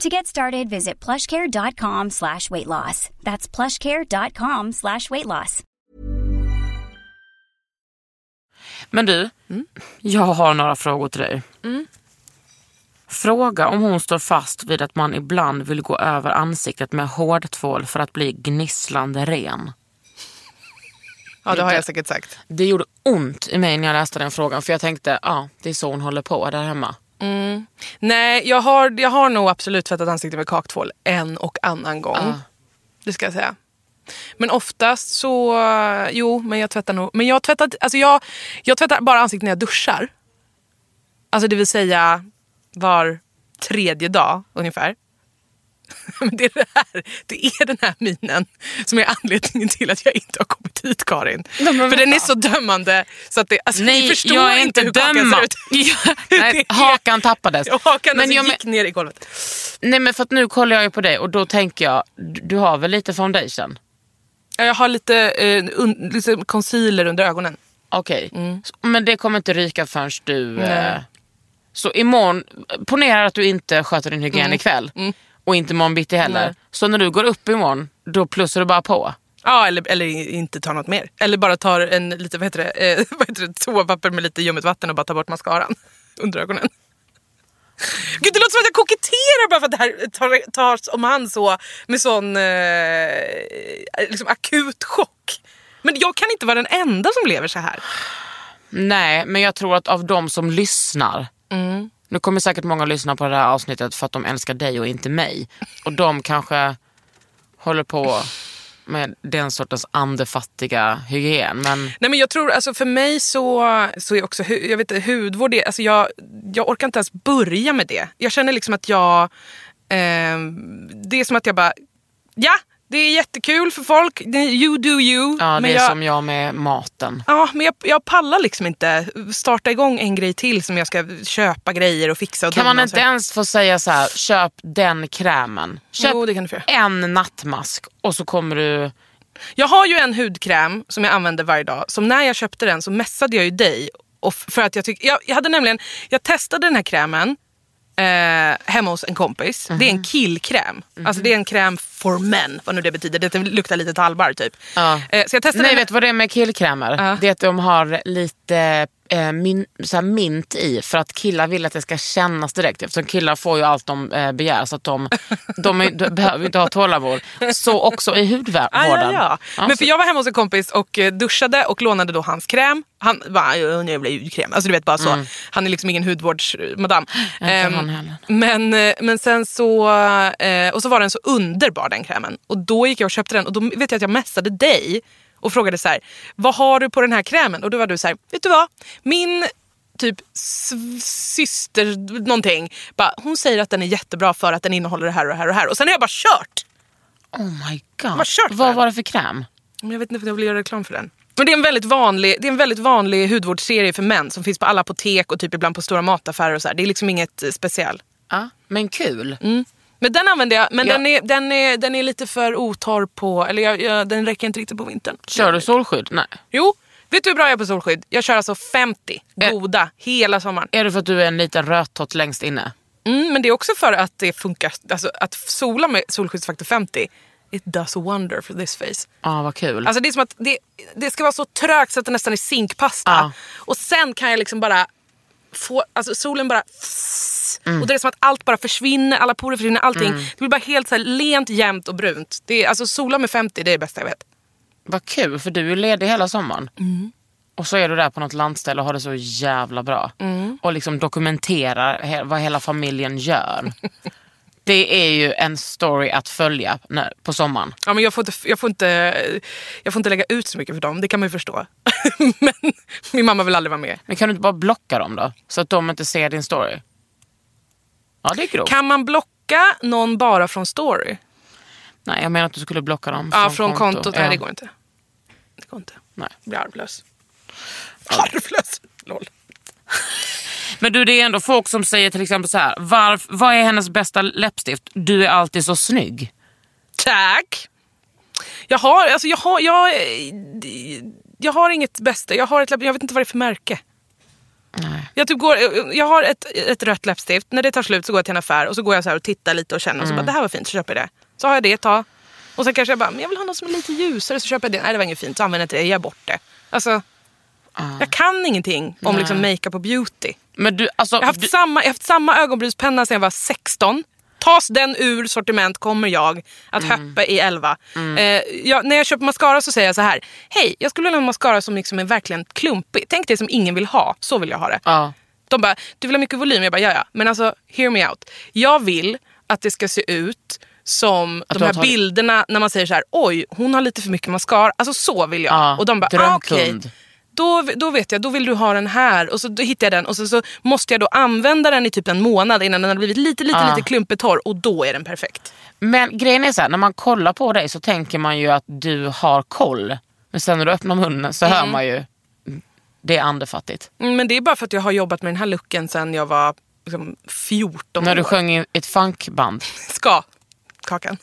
To get started, visit plushcare.com slash weight loss. That's plushcare.com slash weight loss. Men du, jag har några frågor till dig. Fråga om hon står fast vid att man ibland vill gå över ansiktet med hårdtvål för att bli gnisslande ren. ja, det har jag säkert sagt. Det gjorde ont i mig när jag läste den frågan för jag tänkte, ja, det är så hon håller på där hemma. Nej, jag har, jag har nog absolut tvättat ansiktet med kaktvål en och annan gång. Det ska jag säga. Men oftast så, jo, men jag tvättar nog. Men jag tvättar, alltså jag, jag tvättar bara ansiktet när jag duschar. Alltså det vill säga var tredje dag ungefär. Men det är det här, det är den här minen som är anledningen till att jag inte har kommit hit Karin. För den är så dömande så att det, alltså, ni förstår jag inte hur döma. ser ut. Nej, hakan tappades. Och hakan alltså jag, gick ner i golvet. nej men för att nu kollar jag ju på dig och då tänker jag, du har väl lite foundation? Ja, Jag har lite, eh, un, lite concealer under ögonen. Okej, Så- men det kommer inte ryka förrän du... Mm. Nej. Eh, så imorgon, ponera att du inte sköter din hygien ikväll och inte imorgon bitti heller. Nej. Så när du går upp imorgon, då plussar du bara på? Ja, eller, eller inte tar något mer. Eller bara tar en lite, vad heter det, eh, vad heter det toapapper med lite ljummet vatten och bara tar bort mascaran under ögonen. Gud, det låter som att jag koketterar bara för att det här tar- tas om hand så med sån eh, liksom akut chock. Men jag kan inte vara den enda som lever så här. Nej, men jag tror att av de som lyssnar. Mm. Nu kommer säkert många lyssna på det här avsnittet för att de älskar dig och inte mig. Och de kanske håller på med den sortens andefattiga hygien. Men Nej men jag tror, alltså för mig så, så är också jag vet, hudvård, det, alltså jag, jag orkar inte ens börja med det. Jag känner liksom att jag, eh, det är som att jag bara, ja det är jättekul för folk, you do you. ja, det är jag, som jag med maten. Ja, men jag, jag pallar liksom inte starta igång en grej till som jag ska köpa grejer och fixa och Kan man inte ens få säga så här, köp den krämen. Köp Jo, det kan du få en nattmask och så kommer du... Jag har ju en hudkräm som jag använder varje dag. Som när jag köpte den så messade jag ju dig. Och för att jag, tyck, jag, jag hade nämligen, jag testade den här krämen eh, hemma hos en kompis. Det är en killkräm. Alltså det är en kräm for men, vad nu det betyder. Det luktar lite talbar typ. Ja. Eh, så jag testade Nej, den. vet vad det är med killkrämer? Ja. Det är att de har lite eh, min, så här mint i för att killar vill att det ska kännas direkt. Eftersom killar får ju allt de eh, begär så att de, de, är, de behöver inte ha tålamod. Så också i hudvården. Ah, ja, ja. Men så- för jag var hemma hos en kompis och eh, duschade och lånade då hans kräm. Han bara, "Ja, en jävla hudkräm. Alltså du vet bara så. Han är liksom ingen hudvårdsmadam. Mm. Ehm, heller. men, eh, men sen så, eh, och så var den så underbar den krämen. Och då gick jag och köpte den och då vet jag att jag messade dig och frågade så här, vad har du på den här krämen? Och då var du så här, vet du vad? Min typ syster någonting, bara, hon säger att den är jättebra för att den innehåller det här och det här och det här. Och sen har jag bara kört. Oh my god. Vad kört Vad den? var det för kräm? Jag vet inte jag vill göra reklam för den. Men det är en väldigt vanlig, det är en väldigt vanlig hudvårdsserie för män som finns på alla apotek och typ ibland på stora mataffärer och så här. Det är liksom inget eh, speciell. Ja, men kul. Men den använder jag, men Ja. den, är, den, är, den är lite för otorr på, eller jag, jag, den räcker inte riktigt på vintern. Kör du solskydd? Nej. Jo, vet du hur bra jag är på solskydd? Jag kör alltså 50 Eh. goda hela sommaren. Är det för att du är en liten rödtott längst inne? Mm, men det är också för att det funkar, alltså att sola med solskyddsfaktor 50 it does a wonder for this face. Ja, vad kul. Alltså det är som att det, det ska vara så trögt så att det nästan är zinkpasta. Ja. Och sen kan jag liksom bara få, alltså solen bara Mm. och det är som att allt bara försvinner, alla porer försvinner, allting. Det blir bara helt så här lent, jämnt och brunt. Det är, alltså sola med 50, det är det bästa jag vet. Vad kul, för du är ledig hela sommaren. Mm. Och så är du där på något landställe och har det så jävla bra. Mm. Och liksom dokumenterar he- vad hela familjen gör. det är ju en story att följa när, på sommaren. Ja, men jag, får inte, jag, får inte, jag får inte lägga ut så mycket för dem, det kan man ju förstå. men min mamma vill aldrig vara med. Men kan du inte bara blocka dem då? Så att de inte ser din story. Ja, det är grovt. Kan man blocka någon bara från story? Nej, jag menar att du skulle blocka dem Ja, från kontot. Nej, Ja. det går inte. Det går inte. Nej. Jag blir arvlös. Arvlös? Lol. Men du, det är ändå folk som säger till exempel så här. Varf, vad är hennes bästa läppstift? Du är alltid så snygg. Tack. Jag har, alltså jag har, jag, jag har inget bästa. Jag har ett jag vet inte vad det är för märke. Nej. Jag, typ går, jag har ett, ett rött läppstift. När det tar slut så går jag till en affär och så går jag så här och tittar lite och känner och så bara det här var fint så köper jag det. Så har jag det ett tag. Och sen kanske jag bara, men jag vill ha något som är lite ljusare så köper jag det. Nej det var inget fint så använder jag inte det, jag ger bort det. Alltså, Jag kan ingenting om liksom makeup och beauty. Men du, alltså, Jag har haft, du, samma, jag har haft samma ögonbrynspenna sedan jag var 16. Tas den ur sortiment kommer jag att höppa i 11. Eh, jag, när jag köper mascara så säger jag så här. Hej, jag skulle vilja ha en mascara som liksom är verkligen klumpig. Tänk det som ingen vill ha. Så vill jag ha det. ja. De bara, du vill ha mycket volym? Jag bara, ja ja. Men alltså, hear me out. Jag vill att det ska se ut som Att de här har tagit- bilderna när man säger så här, oj, hon har lite för mycket mascara. Alltså så vill jag. Ja, och de bara, ah, okej. drömkund. Då, då vet jag, då vill du ha den här. Och så då hittar jag den och så, så måste jag då använda den i typ en månad innan den har blivit lite, lite, Ja. lite klumpetorr. Och då är den perfekt. Men grejen är så här, när man kollar på dig så tänker man ju att du har koll. Men sen när du öppnar munnen så hör man ju, det är andefattigt. Mm, Men det är bara för att jag har jobbat med den här looken sedan jag var liksom, 14 När du år. sjöng i ett funkband. Ska, Kakan.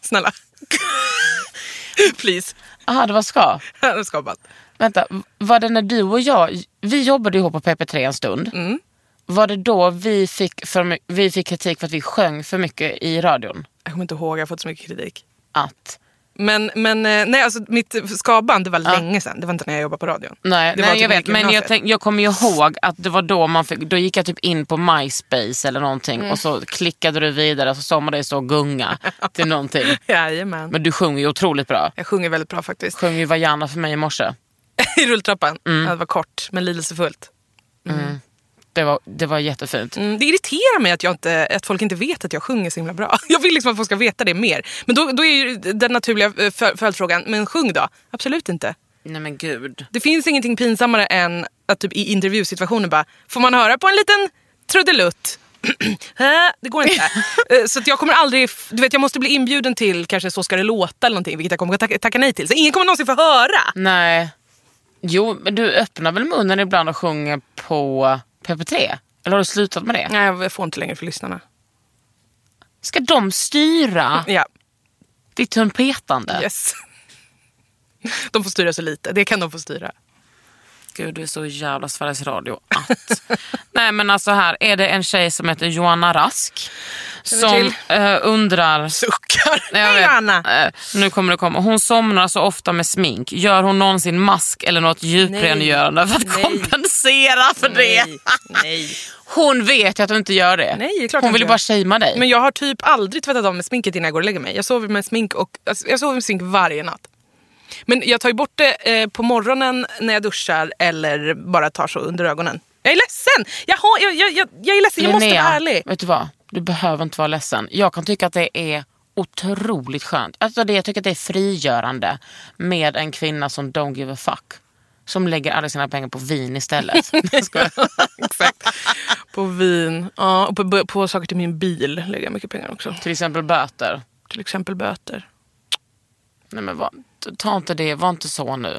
Snälla. Please. Aha, det var ska. Ska bara. Vänta, var det när du och jag, vi jobbade ihop på PP3 en stund. Mm. Var det då vi fick, för, vi fick kritik för att vi sjöng för mycket i radion? Jag kommer inte ihåg, jag har fått så mycket kritik. Att? Men, men eh, nej, alltså, mitt skaband det var länge sedan. Det var inte när jag jobbade på radion. Nej, nej typ jag vet. Men jag, tänk, jag kommer ju ihåg att det var då man fick, då gick jag typ in på MySpace eller någonting Mm. och så klickade du vidare och så såg man dig stå och gunga till någonting. Jajamän. Men du sjunger ju otroligt bra. Jag sjunger väldigt bra faktiskt. Sjöng ju Vajana för mig i morse. I rulltrappan. Mm. Ja, det var kort men lidelsefullt. Det var, det var jättefint. Mm, det irriterar mig att, jag inte, att folk inte vet att jag sjunger så himla bra. Jag vill liksom att folk ska veta det mer. Men då, då är den naturliga eh, föl- följdfrågan, men sjung då? Absolut inte. Nej men gud. Det finns ingenting pinsammare än att typ i intervjusituationen bara, får man höra på en liten trudelutt? Det går inte. Eh, så jag kommer aldrig, du vet jag måste bli inbjuden till kanske Så ska det låta eller någonting, vilket jag kommer att tacka, tacka nej till. Så ingen kommer någonsin få höra. Nej. Jo, men du öppnar väl munnen ibland och sjunger på PP3? Eller har du slutat med det? Nej, jag får inte längre för lyssnarna. Ska de styra Ja, ditt trumpetande? yes. De får styra så lite, det kan de få styra. Gud, du är så jävla Sveriges Radio att... Nej men alltså här är det en tjej som heter Johanna Rask. Som eh, undrar... Suckar. Jag vet. Johanna! Eh, nu kommer det komma. Hon somnar så ofta med smink. Gör hon någonsin mask eller något djuprengörande för att Nej. kompensera för det? Nej, nej. Hon vet ju att hon inte gör det. Nej, klart hon vill ju bara shamea dig. Men jag har typ aldrig tvättat av mig sminket innan jag går och lägger mig. Jag sover med smink och alltså, jag sover med smink varje natt. Men jag tar ju bort det eh, på morgonen när jag duschar eller bara tar så under ögonen. Jag är ledsen! Jag, har, jag, jag, jag, jag är ledsen, jag måste vara ärlig. Vet du vad? Du behöver inte vara ledsen. Jag kan tycka att det är otroligt skönt. Alltså det, jag tycker att det är frigörande med en kvinna som don't give a fuck. Som lägger alla sina pengar på vin istället. Exakt. På vin ja, och på, på saker till min bil lägger jag mycket pengar också. Till exempel böter. Till exempel böter. Nej men var, ta inte det, var inte så nu.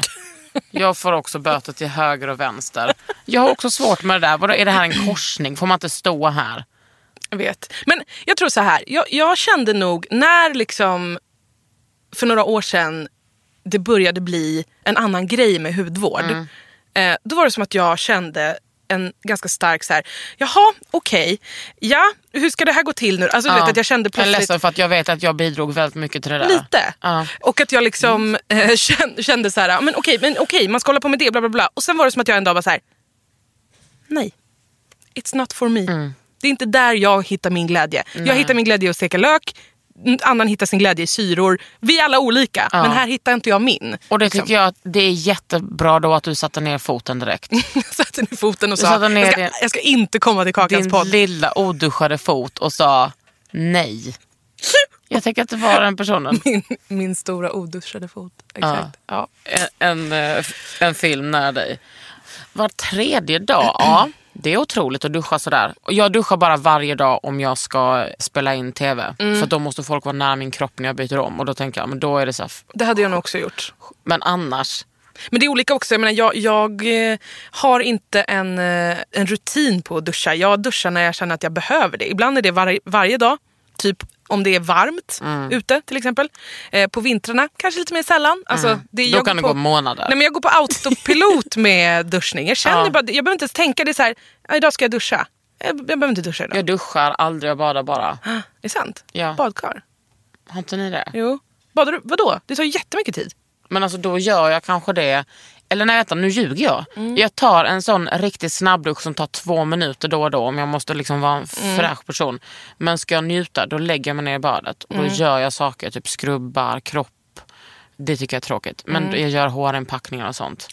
Jag får också böter till höger och vänster. Jag har också svårt med det där. Vadå, är det här en korsning? Får man inte stå här? Jag vet. Men jag tror så här. Jag, jag kände nog när liksom för några år sedan det började bli en annan grej med hudvård. Eh, då var det som att jag kände en ganska stark så här, jaha okej, ja hur ska det här gå till nu? Alltså du vet att jag kände Jag är plötsligt ledsen för att jag vet att jag bidrog väldigt mycket till det där. lite. Ja. Och att jag liksom eh, kände, så här, ja, men okej, men okej, man ska hålla på med det, bla bla bla. Och sen var det som att jag en dag var så här, nej, it's not for me. Mm. Det är inte där jag hittar min glädje. Jag hittar min glädje i att steka lök, annan hittar sin glädje i syror. Vi är alla olika, men här hittar inte jag min. Och det liksom. tycker jag att det är jättebra då att du satte ner foten direkt. Jag satte ner foten och sa, jag ska, din- jag ska inte komma till Kakans Din podd. lilla oduschade fot och sa nej. Jag tänker inte vara den personen. Min, min stora oduschade fot. Exakt. Ja. En, en, eh, en film nära dig. Var tredje dag, ja. Det är otroligt att duscha sådär. Jag duschar bara varje dag om jag ska spela in TV. Mm. För då måste folk vara nära min kropp när jag byter om. Och då tänker jag, men då är det så här, Det hade jag nog också gjort. Men annars, Men det är olika också. Jag, menar, jag, jag eh, har inte en, eh, en rutin på att duscha. Jag duschar när jag känner att jag behöver det. Ibland är det var, varje dag. Typ om det är varmt Mm. ute till exempel. Eh, på vintrarna kanske lite mer sällan. Alltså, det, Mm. då jag kan det på, gå månader. Nej, men jag går på autopilot med duschning. Jag, känner Ja. bara, jag behöver inte ens tänka. Det så här, "Ja, idag ska jag duscha. Jag, jag behöver inte duscha idag. Jag duschar aldrig, jag badar bara. Är det sant? Ja. Badkar? Har inte ni det? Jo. Badar du? Vadå? Det tar jättemycket tid. Men alltså då gör jag kanske det. Eller nej vänta, nu ljuger jag. Mm. Jag tar en sån riktig snabbdusch som tar två minuter då och då om jag måste liksom vara en Mm. fräsch person. Men ska jag njuta då lägger jag mig ner i badet och då Mm. gör jag saker, typ skrubbar, kropp. Det tycker jag är tråkigt. Men Mm. jag gör hårinpackningar och sånt.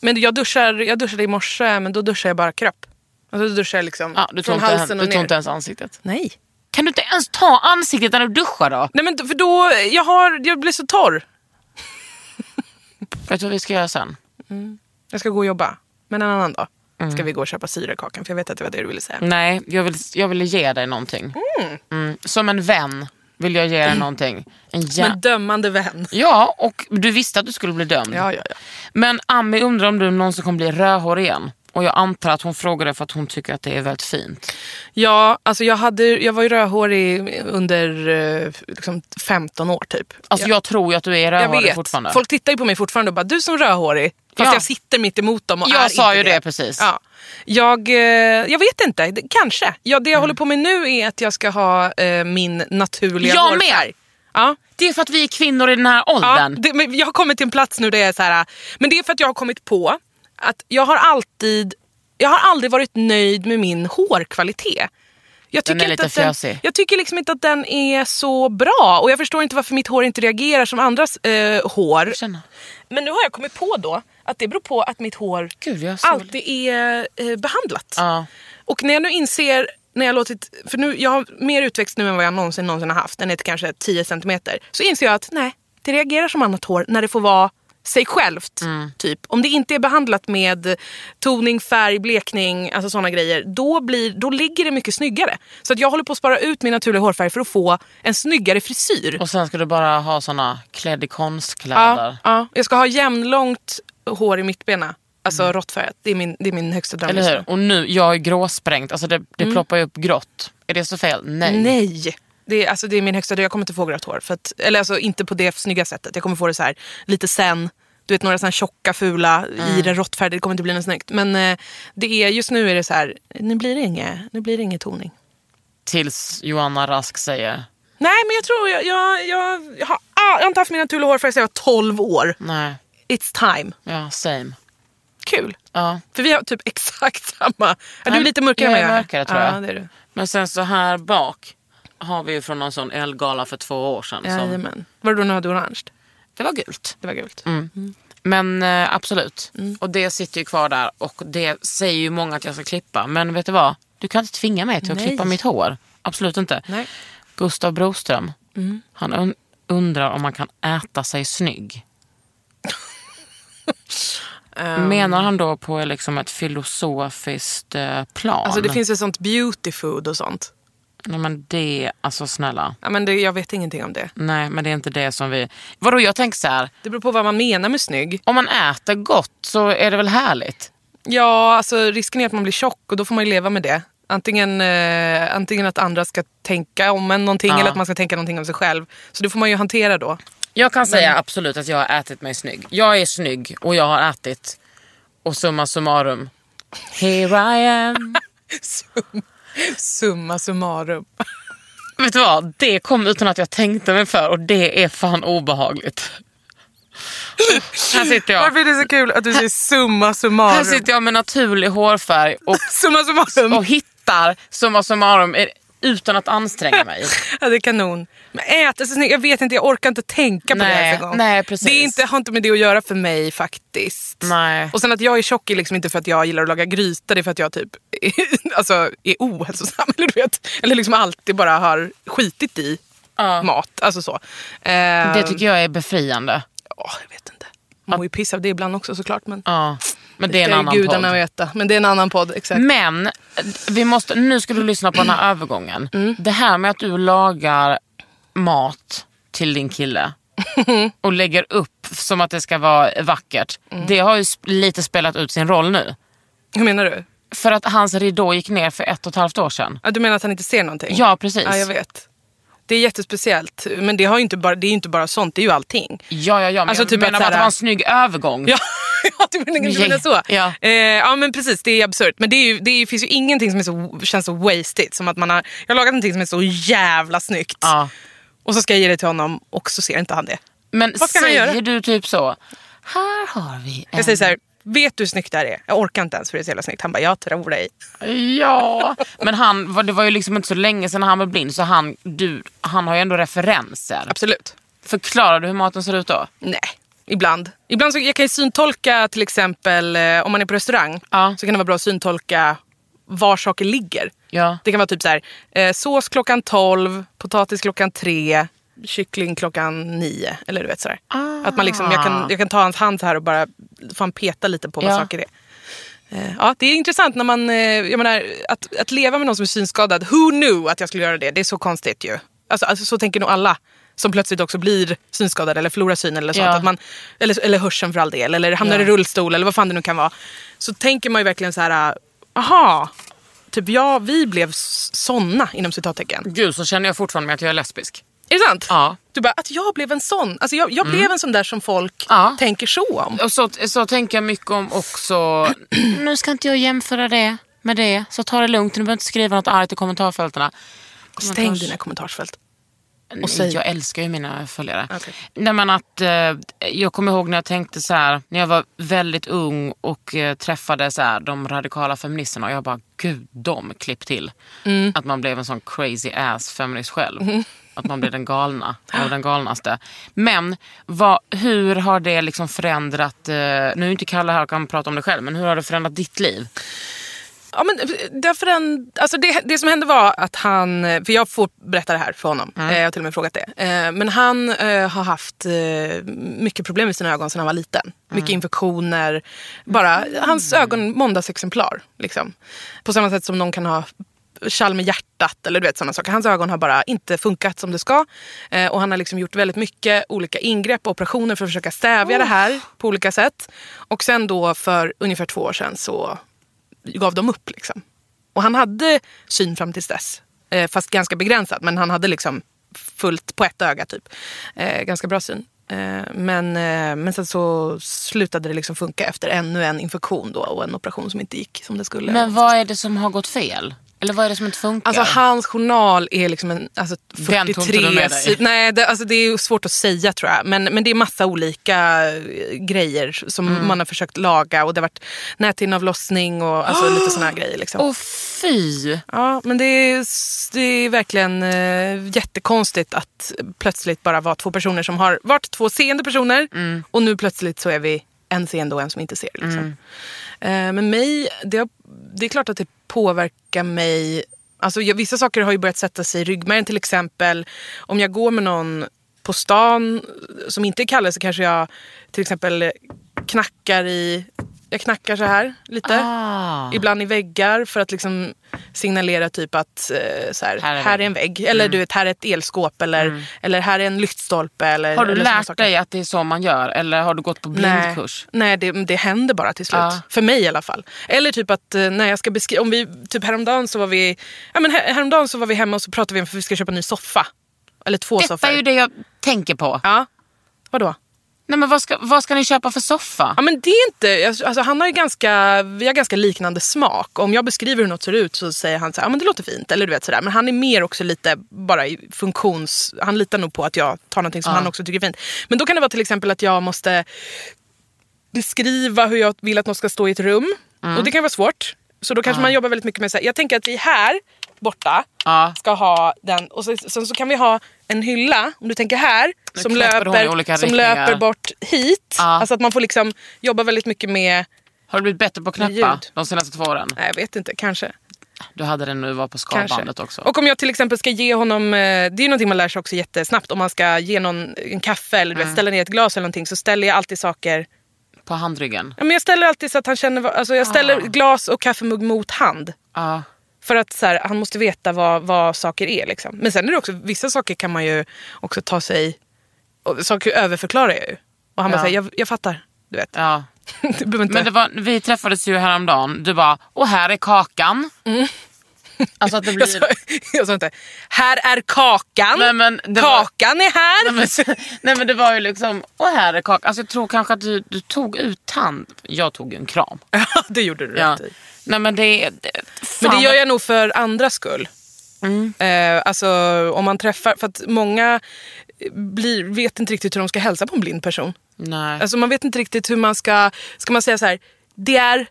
Men jag, duschar, jag duschade i morse, men då duschar jag bara kropp. Alltså då duschar jag liksom Ja, du från halsen du och ner. inte ens ansiktet. Nej. Kan du inte ens ta ansiktet när du duschar då? Nej men för då, jag, har, jag blir så torr. Vet du vad vi ska göra sen? Jag ska gå och jobba. Men en annan dag Mm. ska vi gå och köpa syrekakan. För jag vet att det var det du ville säga. Nej, jag vill, jag vill ge dig någonting. Mm. Som en vän vill jag ge dig någonting. En Som jä- en dömande vän. Ja, och du visste att du skulle bli dömd. Ja, ja, ja. Men Ami undrar om du någonsin kommer bli rödhårig igen. Och jag antar att hon frågar det för att hon tycker att det är väldigt fint. Ja, alltså jag, hade, jag var ju rödhårig under eh, liksom 15 år typ. Alltså jag, tror ju att du är jag rödhårig vet. fortfarande. Folk tittar ju på mig fortfarande och bara, du som rödhårig. Fast Ja. jag sitter mitt emot dem och Jag är sa inte ju det precis. Ja. Jag, eh, jag vet inte, Det- kanske. Ja, det jag håller på med nu är att jag ska ha eh, min naturliga Jag hårfärg. med. Ja. Det är för att vi är kvinnor i den här Ja, åldern. det, men jag har kommit till en plats nu där jag är så här. Men det är för att jag har kommit på att jag har alltid, jag har aldrig varit nöjd med min hårkvalitet. Jag Den är inte lite att den, jag tycker liksom inte att den är så bra och jag förstår inte varför mitt hår inte reagerar som andras eh, hår. Men nu har jag kommit på då att det beror på att mitt hår Gud, alltid är eh, behandlat. Ja. Och när jag nu inser, när jag låtit, för nu, jag har mer utväxt nu än vad jag någonsin, någonsin har haft. Den är kanske 10 centimeter. Så inser jag att nej, det reagerar som annat hår när det får vara sig självt. Mm. Typ. Om det inte är behandlat med toning, färg, blekning, alltså sådana grejer. Då, blir, då ligger det mycket snyggare. Så att jag håller på att spara ut min naturliga hårfärg för att få en snyggare frisyr. Och sen ska du bara ha såna klädd i konstkläder. Ja, ja. Jag ska ha jämnlångt hår i mittbena. Alltså råttfärgat. Det är min, det är min högsta dröm. Mm. Eller hur? Och nu, jag är gråsprängt. Alltså det, det ploppar ju upp grått. Är det så fel? Nej. Nej. Det är, alltså, det är min högsta dröm. Jag kommer inte få grått hår. För att, eller alltså inte på det snygga sättet. Jag kommer få det så här lite sen. Du vet några här tjocka fula Mm. i den råttfärgade. Det kommer inte bli något snyggt. Men eh, det är, just nu är det så här. Nu blir det inget, nu blir det ingen toning. Tills Johanna Rask säger Nej men jag tror jag, jag, jag, jag, har, ah, jag har inte haft min naturliga hårfärg sedan jag var 12 år. nej. It's time. Ja, same. Kul. Ja. För vi har typ exakt samma. Ja, du är lite mörkare jag än är vad jag mörkare, tror jag. Ja, det är du. Men sen så här bak har vi ju från någon sån elgala för två år sedan. Som, Jajamän. Var det då du hade orange? det var gult. Det var gult. Men eh, absolut. Mm. Och det sitter ju kvar där och det säger ju många att jag ska klippa. Men vet du vad? Du kan inte tvinga mig till att Nej. klippa mitt hår. Absolut inte. Nej. Gustav Broström, Mm. han un- undrar om man kan äta sig snygg. Menar han då på liksom ett filosofiskt eh, plan? Alltså det finns ju sånt beauty food och sånt. Nej men det, alltså snälla. Ja, men det, jag vet ingenting om det. Nej men det är inte det som vi... Vadå jag tänker så här. Det beror på vad man menar med snygg. Om man äter gott så är det väl härligt? Ja, alltså risken är att man blir tjock och då får man ju leva med det. Antingen, eh, antingen att andra ska tänka om en någonting Ja. eller att man ska tänka någonting om sig själv. Så det får man ju hantera då. Jag kan säga absolut att jag har ätit mig snygg. Jag är snygg och jag har ätit. Och summa summarum Here I am. Sum, summa summarum. Vet du vad? Det kom utan att jag tänkte mig för och det är fan obehagligt. Här sitter jag. Varför är det så kul att du säger summa summarum? Här sitter jag med naturlig hårfärg och, Summa summarum. och hittar summa summarum utan att anstränga mig. Ja, det är kanon. Men äta så snyggt, jag vet inte, jag orkar inte tänka på det Nej, ens en gång. nej, precis. Det är inte, har inte med det att göra för mig faktiskt. Nej. Och sen att jag är tjock är liksom inte för att jag gillar att laga gryta, det är för att jag typ är, alltså, är ohälsosam. Eller, du vet, eller liksom alltid bara har skitit i mat. Alltså så. Det tycker jag är befriande. åh, jag vet inte. Man mår ju piss av det ibland också såklart. Men Ja. Men det är en annan gudarna podd. veta. Men det är en annan podd, exakt. Men vi måste, nu ska du lyssna på den här övergången. Mm. Det här med att du lagar mat till din kille och lägger upp som att det ska vara vackert. Mm. Det har ju lite spelat ut sin roll nu. Hur menar du? För att hans ridå gick ner för ett och ett halvt år sedan. Ja, du menar att han inte ser någonting? Ja, precis. Ja, jag vet. Det är jättespeciellt. Men det, har inte bara, det är ju inte bara sånt, det är ju allting. Ja, ja, ja. Men Alltså, jag typ menar att att det var en snygg övergång. Ja, ja du menar, så? Ja. Eh, ja men precis, det är absurt. Men det, är ju, det är, finns ju ingenting som är så, känns så wasted som att man har, jag har lagat någonting som är så jävla snyggt. Ja. Och så ska jag ge det till honom och så ser inte han det. Men Vad ska han säger göra? du typ så, här har vi en... Jag säger så här, vet du hur snyggt det här är? Jag orkar inte ens för det är så jävla snyggt. Han bara, jag tror dig. Ja, men han, det var ju liksom inte så länge sedan han var blind så han, du, han har ju ändå referenser. Absolut. Förklarar du hur maten ser ut då? Nej, ibland. Ibland så jag kan jag syntolka till exempel eh, om man är på restaurang. Ja. Så kan det vara bra att syntolka var saker ligger. Ja. Det kan vara typ så här, eh, sås klockan 12, potatis klockan 3, kyckling klockan 9. Eller du vet sådär. Att man liksom, jag, kan, jag kan ta hans hand så här och bara fan peta lite på vad Ja. saker är. Eh, Ja, det är intressant när man, eh, jag menar, att, att leva med någon som är synskadad. Who knew att jag skulle göra det? Det är så konstigt ju. Alltså, alltså så tänker nog alla som plötsligt också blir synskadade eller förlorar synen eller sånt. Ja. Att man, eller, eller hörseln för all del. Eller hamnar Ja. i rullstol eller vad fan det nu kan vara. Så tänker man ju verkligen så här, aha. Typ ja, vi blev såna inom citattecken. Gud, så känner jag fortfarande med att jag är lesbisk. Är det sant? Ja. Du bara, att jag blev en sån. Alltså jag, jag blev en sån där som folk Ja. tänker så om. Och så, så tänker jag mycket om också, nu ska inte jag jämföra det med det, så ta det lugnt, du behöver inte skriva något argt i kommentarfältena. Stäng dina kommentarsfält. Och säg. Jag älskar ju mina följare. Okej. Nej, men att, eh, jag kommer ihåg när jag tänkte så här, när jag var väldigt ung och eh, träffade så här, de radikala feministerna och jag bara, gud, de klipp till. Mm. Att man blev en sån crazy ass feminist själv. Att man blev den galna av den galnaste. Men vad, hur har det liksom förändrat, eh, nu är inte Kalle här och kan prata om det själv, men hur har det förändrat ditt liv? Ja, men därför en, alltså det, det som hände var att han, för jag får berätta det här för honom, Mm. eh, jag har till och med frågat det. Eh, Men han eh, har haft mycket problem med sina ögon sedan han var liten. Mm. Mycket infektioner, bara hans ögon måndagsexemplar. Liksom. På samma sätt som någon kan ha kall med hjärtat eller du vet sådana saker. Hans ögon har bara inte funkat som det ska. Eh, och han har liksom gjort väldigt mycket olika ingrepp och operationer för att försöka stävja det här på olika sätt. Och sen då för ungefär två år sedan så gav de upp. Liksom. Och han hade syn fram tills dess. Eh, fast ganska begränsad. Men han hade liksom fullt på ett öga typ. Eh, ganska bra syn. Eh, men, eh, men sen så slutade det liksom funka efter ännu en infektion då och en operation som inte gick som det skulle. Men vad är det som har gått fel? Eller vad är det som inte funkar? Alltså hans journal är liksom en alltså, Den tog inte 43 du med dig? sid- Nej, det, alltså, det är svårt att säga tror jag. Men, men det är massa olika eh, grejer som Mm. man har försökt laga. Och det har varit näthinnavlossning och alltså, lite såna här grejer. Liksom. Åh fy! Ja, men det är, det är verkligen eh, jättekonstigt att plötsligt bara vara två personer som har varit två seende personer Mm. och nu plötsligt så är vi en seende och en som inte ser. Liksom. Eh, men mig, det, har, det är klart att det påverka mig. Alltså, jag, vissa saker har ju börjat sätta sig i ryggmärgen. Till exempel om jag går med någon på stan som inte är Kalle så kanske jag till exempel knackar i jag knackar så här lite. Ah. Ibland i väggar för att liksom signalera typ att eh, så här, Här här, är är en vägg. Eller du vet, här är ett elskåp. Eller, eller här är en lyktstolpe. Eller, Har du eller lärt dig att det är så man gör eller har du gått på blindkurs? Nej, nej det, det händer bara till slut. Ja. För mig i alla fall. Eller typ att eh, när jag ska beskriva, om vi, typ häromdagen så var vi, ja men här, häromdagen så var vi hemma och så pratade vi om för vi ska köpa en ny soffa. Eller två Detta soffor. är ju det jag tänker på. Ja, vadå? Nej men vad ska, vad ska ni köpa för soffa? Ja, men det är inte, alltså, han har ju ganska, vi har ganska liknande smak. Om jag beskriver hur något ser ut så säger han så här, ja, men det låter fint. Eller du vet sådär. Men han är mer också lite bara i funktions... Han litar nog på att jag tar någonting som han också tycker är fint. Men då kan det vara till exempel att jag måste beskriva hur jag vill att något ska stå i ett rum. Och det kan vara svårt. Så då kanske man jobbar väldigt mycket med så här, jag tänker att vi här borta Ja. ska ha den och så, sen så kan vi ha en hylla, om du tänker här, som, löper, som löper bort hit. Ja. Alltså att man får liksom jobba väldigt mycket med, Har du blivit bättre på att knäppa Ljud. de senaste två åren? nej jag vet inte, kanske. Du hade den när du var på skalbandet också. Och om jag till exempel ska ge honom, eh, det är ju någonting man lär sig också jättesnabbt, om man ska ge någon en kaffe eller Mm. vet, ställa ner ett glas eller någonting så ställer jag alltid saker På handryggen. Ja, men jag ställer alltid så att han känner, alltså jag ställer Ah. glas och kaffemugg mot hand. Ja. För att så här, han måste veta vad, vad saker är. Liksom. Men sen är det också, vissa saker kan man ju också ta sig... Och saker överförklarar jag ju. Och han bara Ja. säger, jag, jag fattar. Du vet. ja. du inte... Men det var, vi träffades ju häromdagen. Du bara, och här är kakan. Alltså att det jag, sa, blir... jag sa inte, här är kakan. Nej, men det var- kakan är här. Nej men, nej men det var ju liksom, och här är kakan. Alltså jag tror kanske att du, du tog ut tand. Jag tog ju en kram. Ja, det gjorde du Ja. rätt i. Nej men det, det Men det gör jag nog för andras skull. Mm. Eh, alltså om man träffar, för att många blir, vet inte riktigt hur de ska hälsa på en blind person. Nej. Alltså man vet inte riktigt hur man ska, ska man säga så här, det är,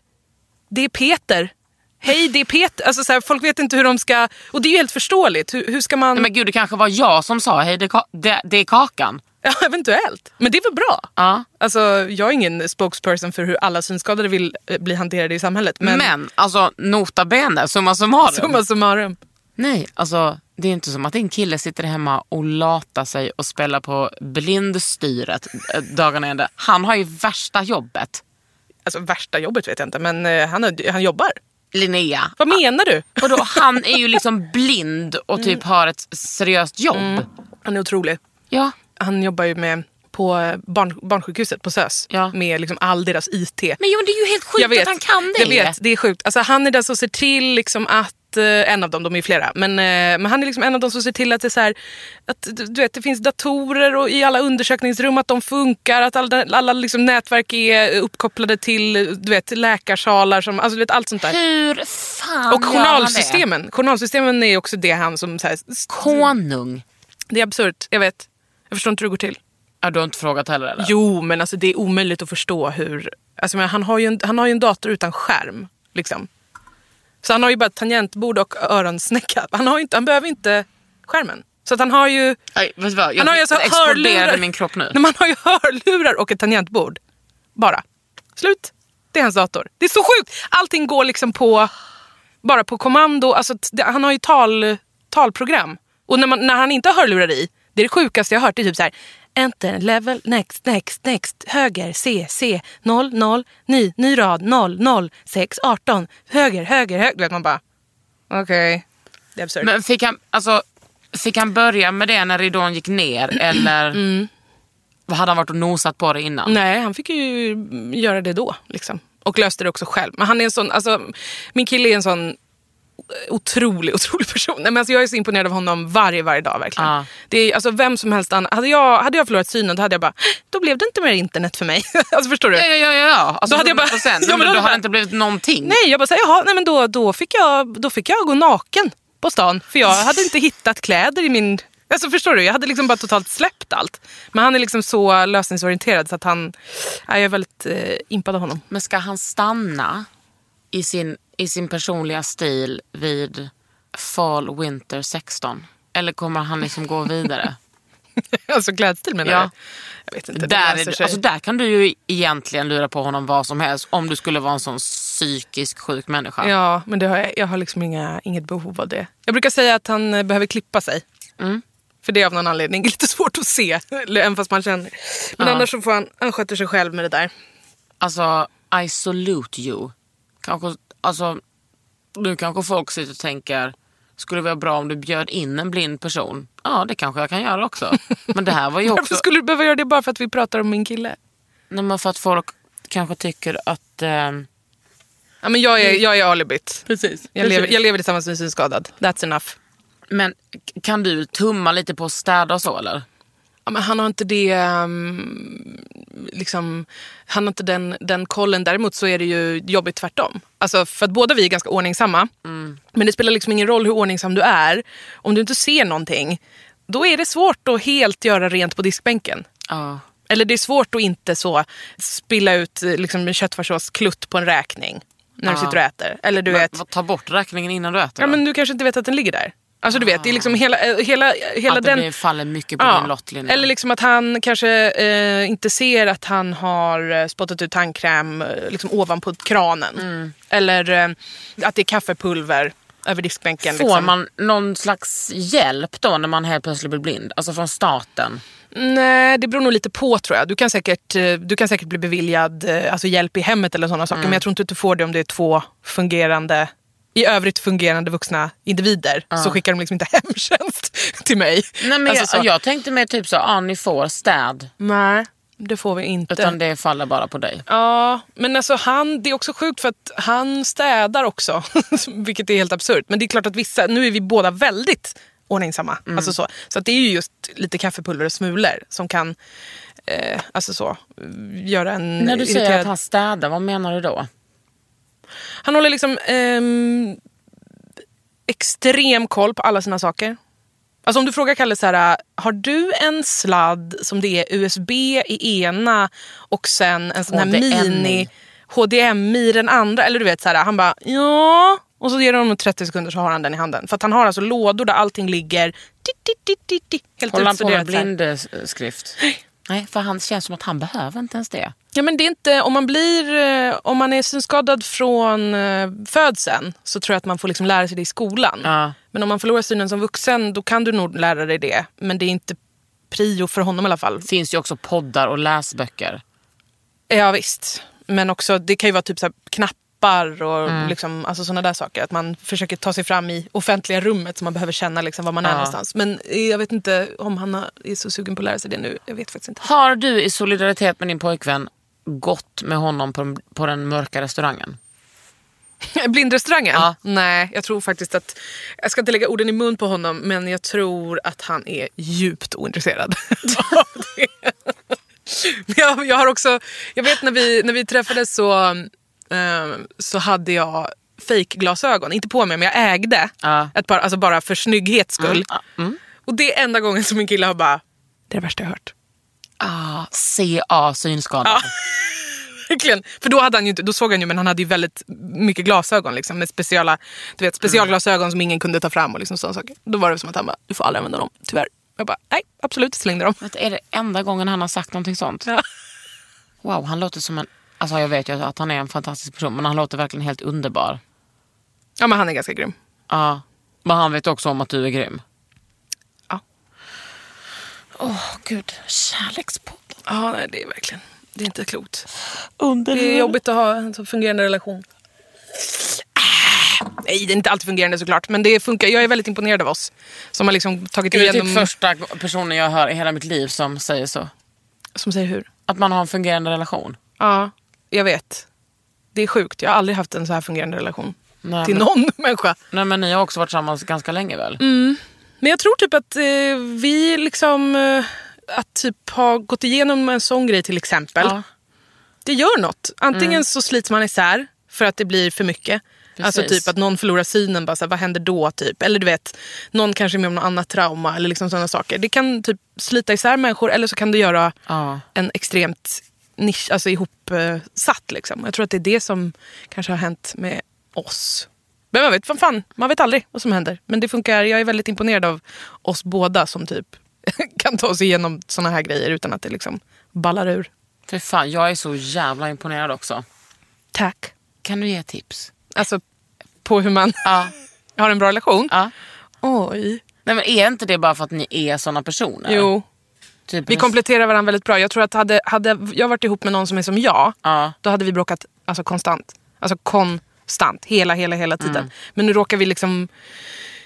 det är Peter. Hej det är Peter. Alltså så här, folk vet inte hur de ska, och det är ju helt förståeligt. Hur, hur ska man, Nej, men gud det kanske var jag som sa, hej det, det, det är kakan. ja eventuellt. Men det är väl bra? Ja. Alltså jag är ingen spokesperson för hur alla synskadade vill eh, bli hanterade i samhället. Men, Men, alltså nota bene, summa summarum. summa summarum. Nej, alltså det är inte som att din kille sitter hemma och latar sig och spelar på blindstyret eh, dagarna ända. Han har ju värsta jobbet. Alltså värsta jobbet vet jag inte men eh, han, han jobbar. Linnea. Vad menar du? Och då, han är ju liksom blind och typ har ett seriöst jobb. Han är otrolig. Ja. Han jobbar ju med på barn, barnsjukhuset på SÖS Ja. med liksom all deras IT. Men jo, det är ju helt sjukt att han kan det. Jag vet, det är sjukt. Alltså, han är den som ser till liksom att eh, en av dem, de är ju flera, men, eh, men han är liksom en av dem som ser till att det, är så här, att, du vet, det finns datorer och i alla undersökningsrum, att de funkar, att alla, alla liksom nätverk är uppkopplade till du vet, läkarsalar, som, alltså, du vet, allt sånt där. Hur fan Och gör han det? journalsystemen. Journalsystemen är också det han som... Så här, Konung. det är absurt, jag vet. Jag förstår inte hur det går till. Ja, du har inte frågat heller eller? Jo, men alltså, det är omöjligt att förstå hur... Alltså, men han, har ju en, han har ju en dator utan skärm. Liksom. Så han har ju bara ett tangentbord och öronsnäcka. Han, har inte, han behöver inte skärmen. Så att han har ju... Nej, vet vad? Jag Han har ju alltså hörlurar. min kropp nu. Nej, man har ju hörlurar och ett tangentbord. Bara. Slut. Det är hans dator. Det är så sjukt! Allting går liksom på... Bara på kommando. Alltså, det, han har ju tal, talprogram. Och när, man, när han inte har hörlurar i, det är det sjukaste jag har hört. Det är typ så här. Enter, level, next, next, next, höger, C, C, 0, 0, ny, ny rad, 0, 0, 6, 18, höger, höger, höger. Du vet man bara, okej. Det är absurt. Men fick han, alltså, fick han börja med det när ridån gick ner eller Mm. hade han varit och nosat på det innan? Nej, han fick ju göra det då. Liksom. Och löste det också själv. Men han är en sån, alltså, min kille är en sån otrolig, otrolig person. Nej, men alltså, jag är så imponerad av honom varje, varje dag. verkligen. Ja. Det är, alltså, vem som helst annan. Hade jag, hade jag förlorat synen då hade jag bara, då blev det inte mer internet för mig. alltså, förstår du? Ja, ja, ja. ja. Alltså, Då hade jag bara- 100%. Ja, men då då hade jag- det inte blivit någonting. Nej, jag bara säger jaha, nej, men då, då, fick jag, då fick jag gå naken på stan. För jag hade inte hittat kläder i min... Alltså förstår du? Jag hade liksom bara totalt släppt allt. Men han är liksom så lösningsorienterad så att han... Ja, jag är väldigt eh, impad av honom. Men ska han stanna i sin, i sin personliga stil vid fall winter 16? Eller kommer han liksom gå vidare? alltså klädstil menar Ja. du? Jag vet inte. där, är, alltså, där kan du ju egentligen lura på honom vad som helst om du skulle vara en sån psykisk sjuk människa. Ja, men det har jag, jag har liksom inga, inget behov av det. Jag brukar säga att han eh, behöver klippa sig. Mm. För det är av någon anledning lite svårt att se, även fast man känner. Men Ja. annars så får han, han sköter sig själv med det där. Alltså, I salute you. Kanske, alltså, nu kanske folk sitter och tänker, skulle det vara bra om du bjöd in en blind person? Ja, det kanske jag kan göra också. Men det här var ju Varför också... skulle du behöva göra det bara för att vi pratar om min kille? Nej, men för att folk kanske tycker att... Eh, Ja, men jag, är, jag är alibit. Precis. Jag lever, jag lever tillsammans med en synskadad. That's enough. Men kan du tumma lite på att städa och så eller? Men han har inte det... ehm, liksom, han har inte den, den kollen. Däremot så är det ju jobbigt tvärtom. Alltså, för att båda vi är ganska ordningsamma. Men det spelar liksom ingen roll hur ordningsam du är. Om du inte ser någonting, då är det svårt att helt göra rent på diskbänken. Ja. Eller det är svårt att inte så spilla ut liksom, en köttfärssåsklutt på en räkning när du Ja. sitter och äter. Eller du Men, vet, ta bort räkningen innan du äter ja, då. men du kanske inte vet att den ligger där. Alltså du vet, det är liksom hela, eh, hela, hela Att det den... blir, faller mycket på Ja. din lott. Eller liksom att han kanske eh, inte ser att han har eh, spottat ut tandkräm eh, liksom ovanpå kranen. Mm. Eller eh, att det är kaffepulver över diskbänken. Får liksom. man någon slags hjälp då när man helt plötsligt blir blind? Alltså från staten? Nej, det beror nog lite på tror jag. Du kan säkert, eh, du kan säkert bli beviljad eh, alltså hjälp i hemmet eller sådana saker. Men jag tror inte att du får det om det är två fungerande i övrigt fungerande vuxna individer så skickar de liksom inte hemtjänst till mig. Nej, men Alltså jag, så. jag tänkte mer typ så, ja ni får städ. Nej, det får vi inte. Utan det faller bara på dig. Ja, men alltså han, det är också sjukt för att han städar också. vilket är helt absurt. Men det är klart att vissa, nu är vi båda väldigt ordningsamma. Mm. Alltså så så att det är ju just lite kaffepulver och smulor som kan eh, alltså så, göra en När du säger irriterad... att han städar, vad menar du då? Han håller liksom ehm, extrem koll på alla sina saker. Alltså om du frågar Kalle så här, har du en sladd som det är USB i ena och sen en sån här HDMI. mini HDMI i den andra? Eller du vet så här, han bara ja. Och så ger du honom 30 sekunder så har han den i handen. För att han har alltså lådor där allting ligger helt Håller han på med blindskrift? Nej, för han känns som att han behöver inte ens det. Ja, men det är inte, om man blir, eh, om man är synskadad från eh, födseln så tror jag att man får liksom lära sig det i skolan. Ja. Men om man förlorar synen som vuxen då kan du nog lära dig det. Men det är inte prio för honom i alla fall. Det finns ju också poddar och läsböcker. Ja visst. Men också, det kan ju vara typ så knappar och Mm. liksom, alltså sådana där saker. Att man försöker ta sig fram i offentliga rummet så man behöver känna liksom var man är Ja. någonstans. Men eh, jag vet inte om han är så sugen på att lära sig det nu. Jag vet faktiskt inte. Har du i solidaritet med din pojkvän gått med honom på, på den mörka restaurangen? Blindrestaurangen? Ja. Nej, jag tror faktiskt att... Jag ska inte lägga orden i mun på honom, men jag tror att han är djupt ointresserad av det. Men jag, jag har också... Jag vet när vi, när vi träffades så, eh, så hade jag fejkglasögon. Inte på mig, men jag ägde Ja. ett par, alltså bara för snygghets skull. Ja, mm. Och det är enda gången som min kille har bara, det är det värsta jag hört. Ah, CA, synskadad. Verkligen. För då, hade han ju inte, då såg han ju, men han hade ju väldigt mycket glasögon. Liksom, med speciala, du vet, specialglasögon som ingen kunde ta fram. och liksom sådana saker. Då var det som att han bara, du får aldrig använda dem, tyvärr. Jag bara, nej absolut, slängde dem. Du, Är det enda gången han har sagt någonting sånt? Ja. Wow, han låter som en... Alltså jag vet ju att han är en fantastisk person, men han låter verkligen helt underbar. ja, men han är ganska grym. Ja. Men han vet också om att du är grym. Ja. Åh gud, kärlekspodden. Ja, nej, det är verkligen, det är inte klokt. Under Det är jobbigt att ha en så fungerande relation. Ah, Nej, det är inte alltid fungerande såklart. Men det funkar. Jag är väldigt imponerad av oss. Som har liksom tagit Du är igenom... typ första personen jag hör i hela mitt liv som säger så. Som säger hur? Att man har en fungerande relation. Ja, jag vet. Det är sjukt. Jag har aldrig haft en så här fungerande relation. Nej, till men- någon människa. Nej men ni har också varit tillsammans ganska länge väl? Men jag tror typ att eh, vi liksom... Eh, att typ ha gått igenom en sån grej till exempel. Ja. Det gör något. Antingen så slits man isär för att det blir för mycket. Alltså Precis. typ att någon förlorar synen, bara så här, vad händer då? Typ. Eller du vet, någon kanske är med om något annat trauma. Eller liksom sådana saker. Det kan typ slita isär människor eller så kan det göra Ja. en extremt nisch, alltså ihopsatt. Liksom. Jag tror att det är det som kanske har hänt med oss. Men man vet, vad fan, man vet aldrig vad som händer. Men det funkar. Jag är väldigt imponerad av oss båda som typ kan ta oss igenom såna här grejer utan att det liksom ballar ur. För fan, jag är så jävla imponerad också. Tack. Kan du ge tips? Alltså på hur man Ja. har en bra relation. ja. Oj. Nej men är inte det bara för att ni är såna personer? Jo, Typ vi kompletterar varandra väldigt bra. Jag tror att hade, hade jag varit ihop med någon som är som jag, Ja. då hade vi bråkat alltså, konstant. Alltså konstant, hela, hela, hela tiden. Mm. Men nu råkar vi liksom...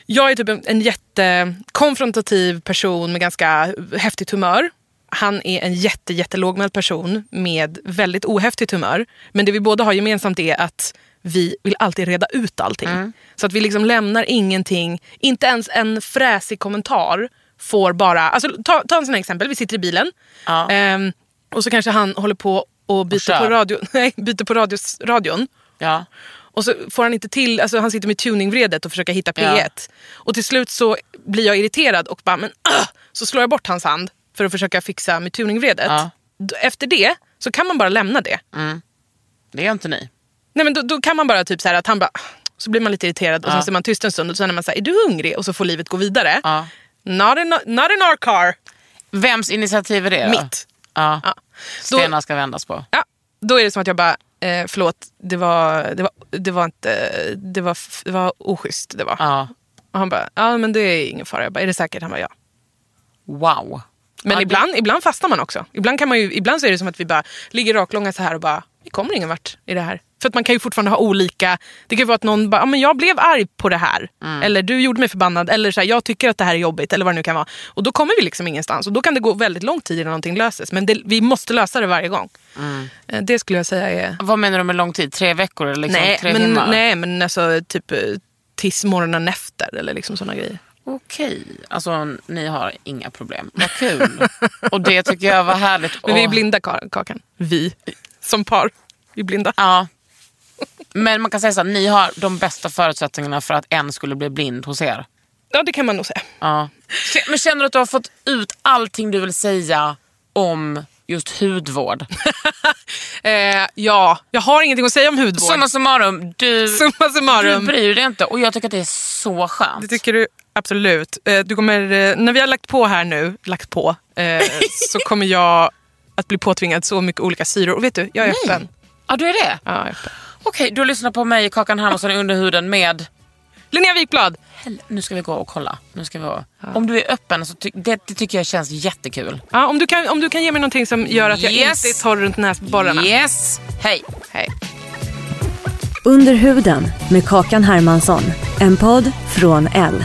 Jag är typ en, en jättekonfrontativ person med ganska häftigt humör. Han är en jätte, jättelågmäld person med väldigt ohäftigt humör. Men det vi båda har gemensamt är att vi vill alltid reda ut allting. Så att vi liksom lämnar ingenting, inte ens en fräsig kommentar får bara, alltså ta, ta en sån här exempel, vi sitter i bilen Ja. ehm, och så kanske han håller på och byter kör. på, radio, nej, byter på radios, radion. Ja. Och så får han inte till, alltså han sitter med tuningvredet och försöker hitta P1. Och till slut så blir jag irriterad och bara, men ah! Så slår jag bort hans hand för att försöka fixa med tuningvredet. Ja. Efter det så kan man bara lämna det. Det gör inte ni. Nej men då, då kan man bara typ så här att han bara, så blir man lite irriterad och Ja. sen ser man tyst en stund och så är man såhär, är du hungrig? Och så får livet gå vidare. Ja. Not, in, not in our car. Vems initiativ är det då? Mitt. Ja. Ja. Stenar ska vändas på. ja, då är det som att jag bara, eh, förlåt, det var, det var, det var inte, det var, det var oschysst. Det var. Ja. Och han bara, ja men det är ingen fara. Jag bara, är det säkert? Han bara, ja. Wow. Men Ja, det- ibland, ibland fastnar man också. Ibland, kan man ju, ibland så är det som att vi bara ligger raklånga så här och bara, vi kommer ingen vart i det här. För att man kan ju fortfarande ha olika, det kan ju vara att någon bara, men jag blev arg på det här. Mm. Eller du gjorde mig förbannad. Eller så här, jag tycker att det här är jobbigt. Eller vad det nu kan vara. Och då kommer vi liksom ingenstans. Och då kan det gå väldigt lång tid innan någonting löses. Men det, vi måste lösa det varje gång. Mm. Eh, Det skulle jag säga är... Vad menar du med lång tid? Tre veckor eller liksom nej, tre men, timmar? nej, men alltså typ eh, tills morgonen efter. Eller liksom såna grejer. Okej, alltså ni har inga problem. Vad kul. Och det tycker jag var härligt. Men vi är blinda, Ka- Kakan. Vi, som par. Vi är blinda. Ja. Men man kan säga så här, ni har de bästa förutsättningarna för att en skulle bli blind hos er. Ja, det kan man nog säga. Ja. Men känner du att du har fått ut allting du vill säga om just hudvård? Eh, ja, jag har ingenting att säga om hudvård. Summa summarum, du, Summa du summarum. bryr dig inte och jag tycker att det är så skönt. Det tycker du absolut. Eh, du kommer, eh, när vi har lagt på här nu, lagt på, eh, så kommer jag att bli påtvingad så mycket olika syror. Och vet du, jag är Nej. öppen. Ja, du är det? Ja, jag är öppen. Okej, du lyssnar på mig, Kakan Hermansson i Underhuden med... Linnea Wikblad. Hell- Nu ska vi gå och kolla. Nu ska vi gå. Om du är öppen så ty- det, det tycker jag känns jättekul. Ja, om, du kan, om du kan ge mig någonting som gör att jag Yes. inte är torr runt näsborrarna. Yes! Hej! Hej. Under huden med Kakan Hermansson. En podd från L.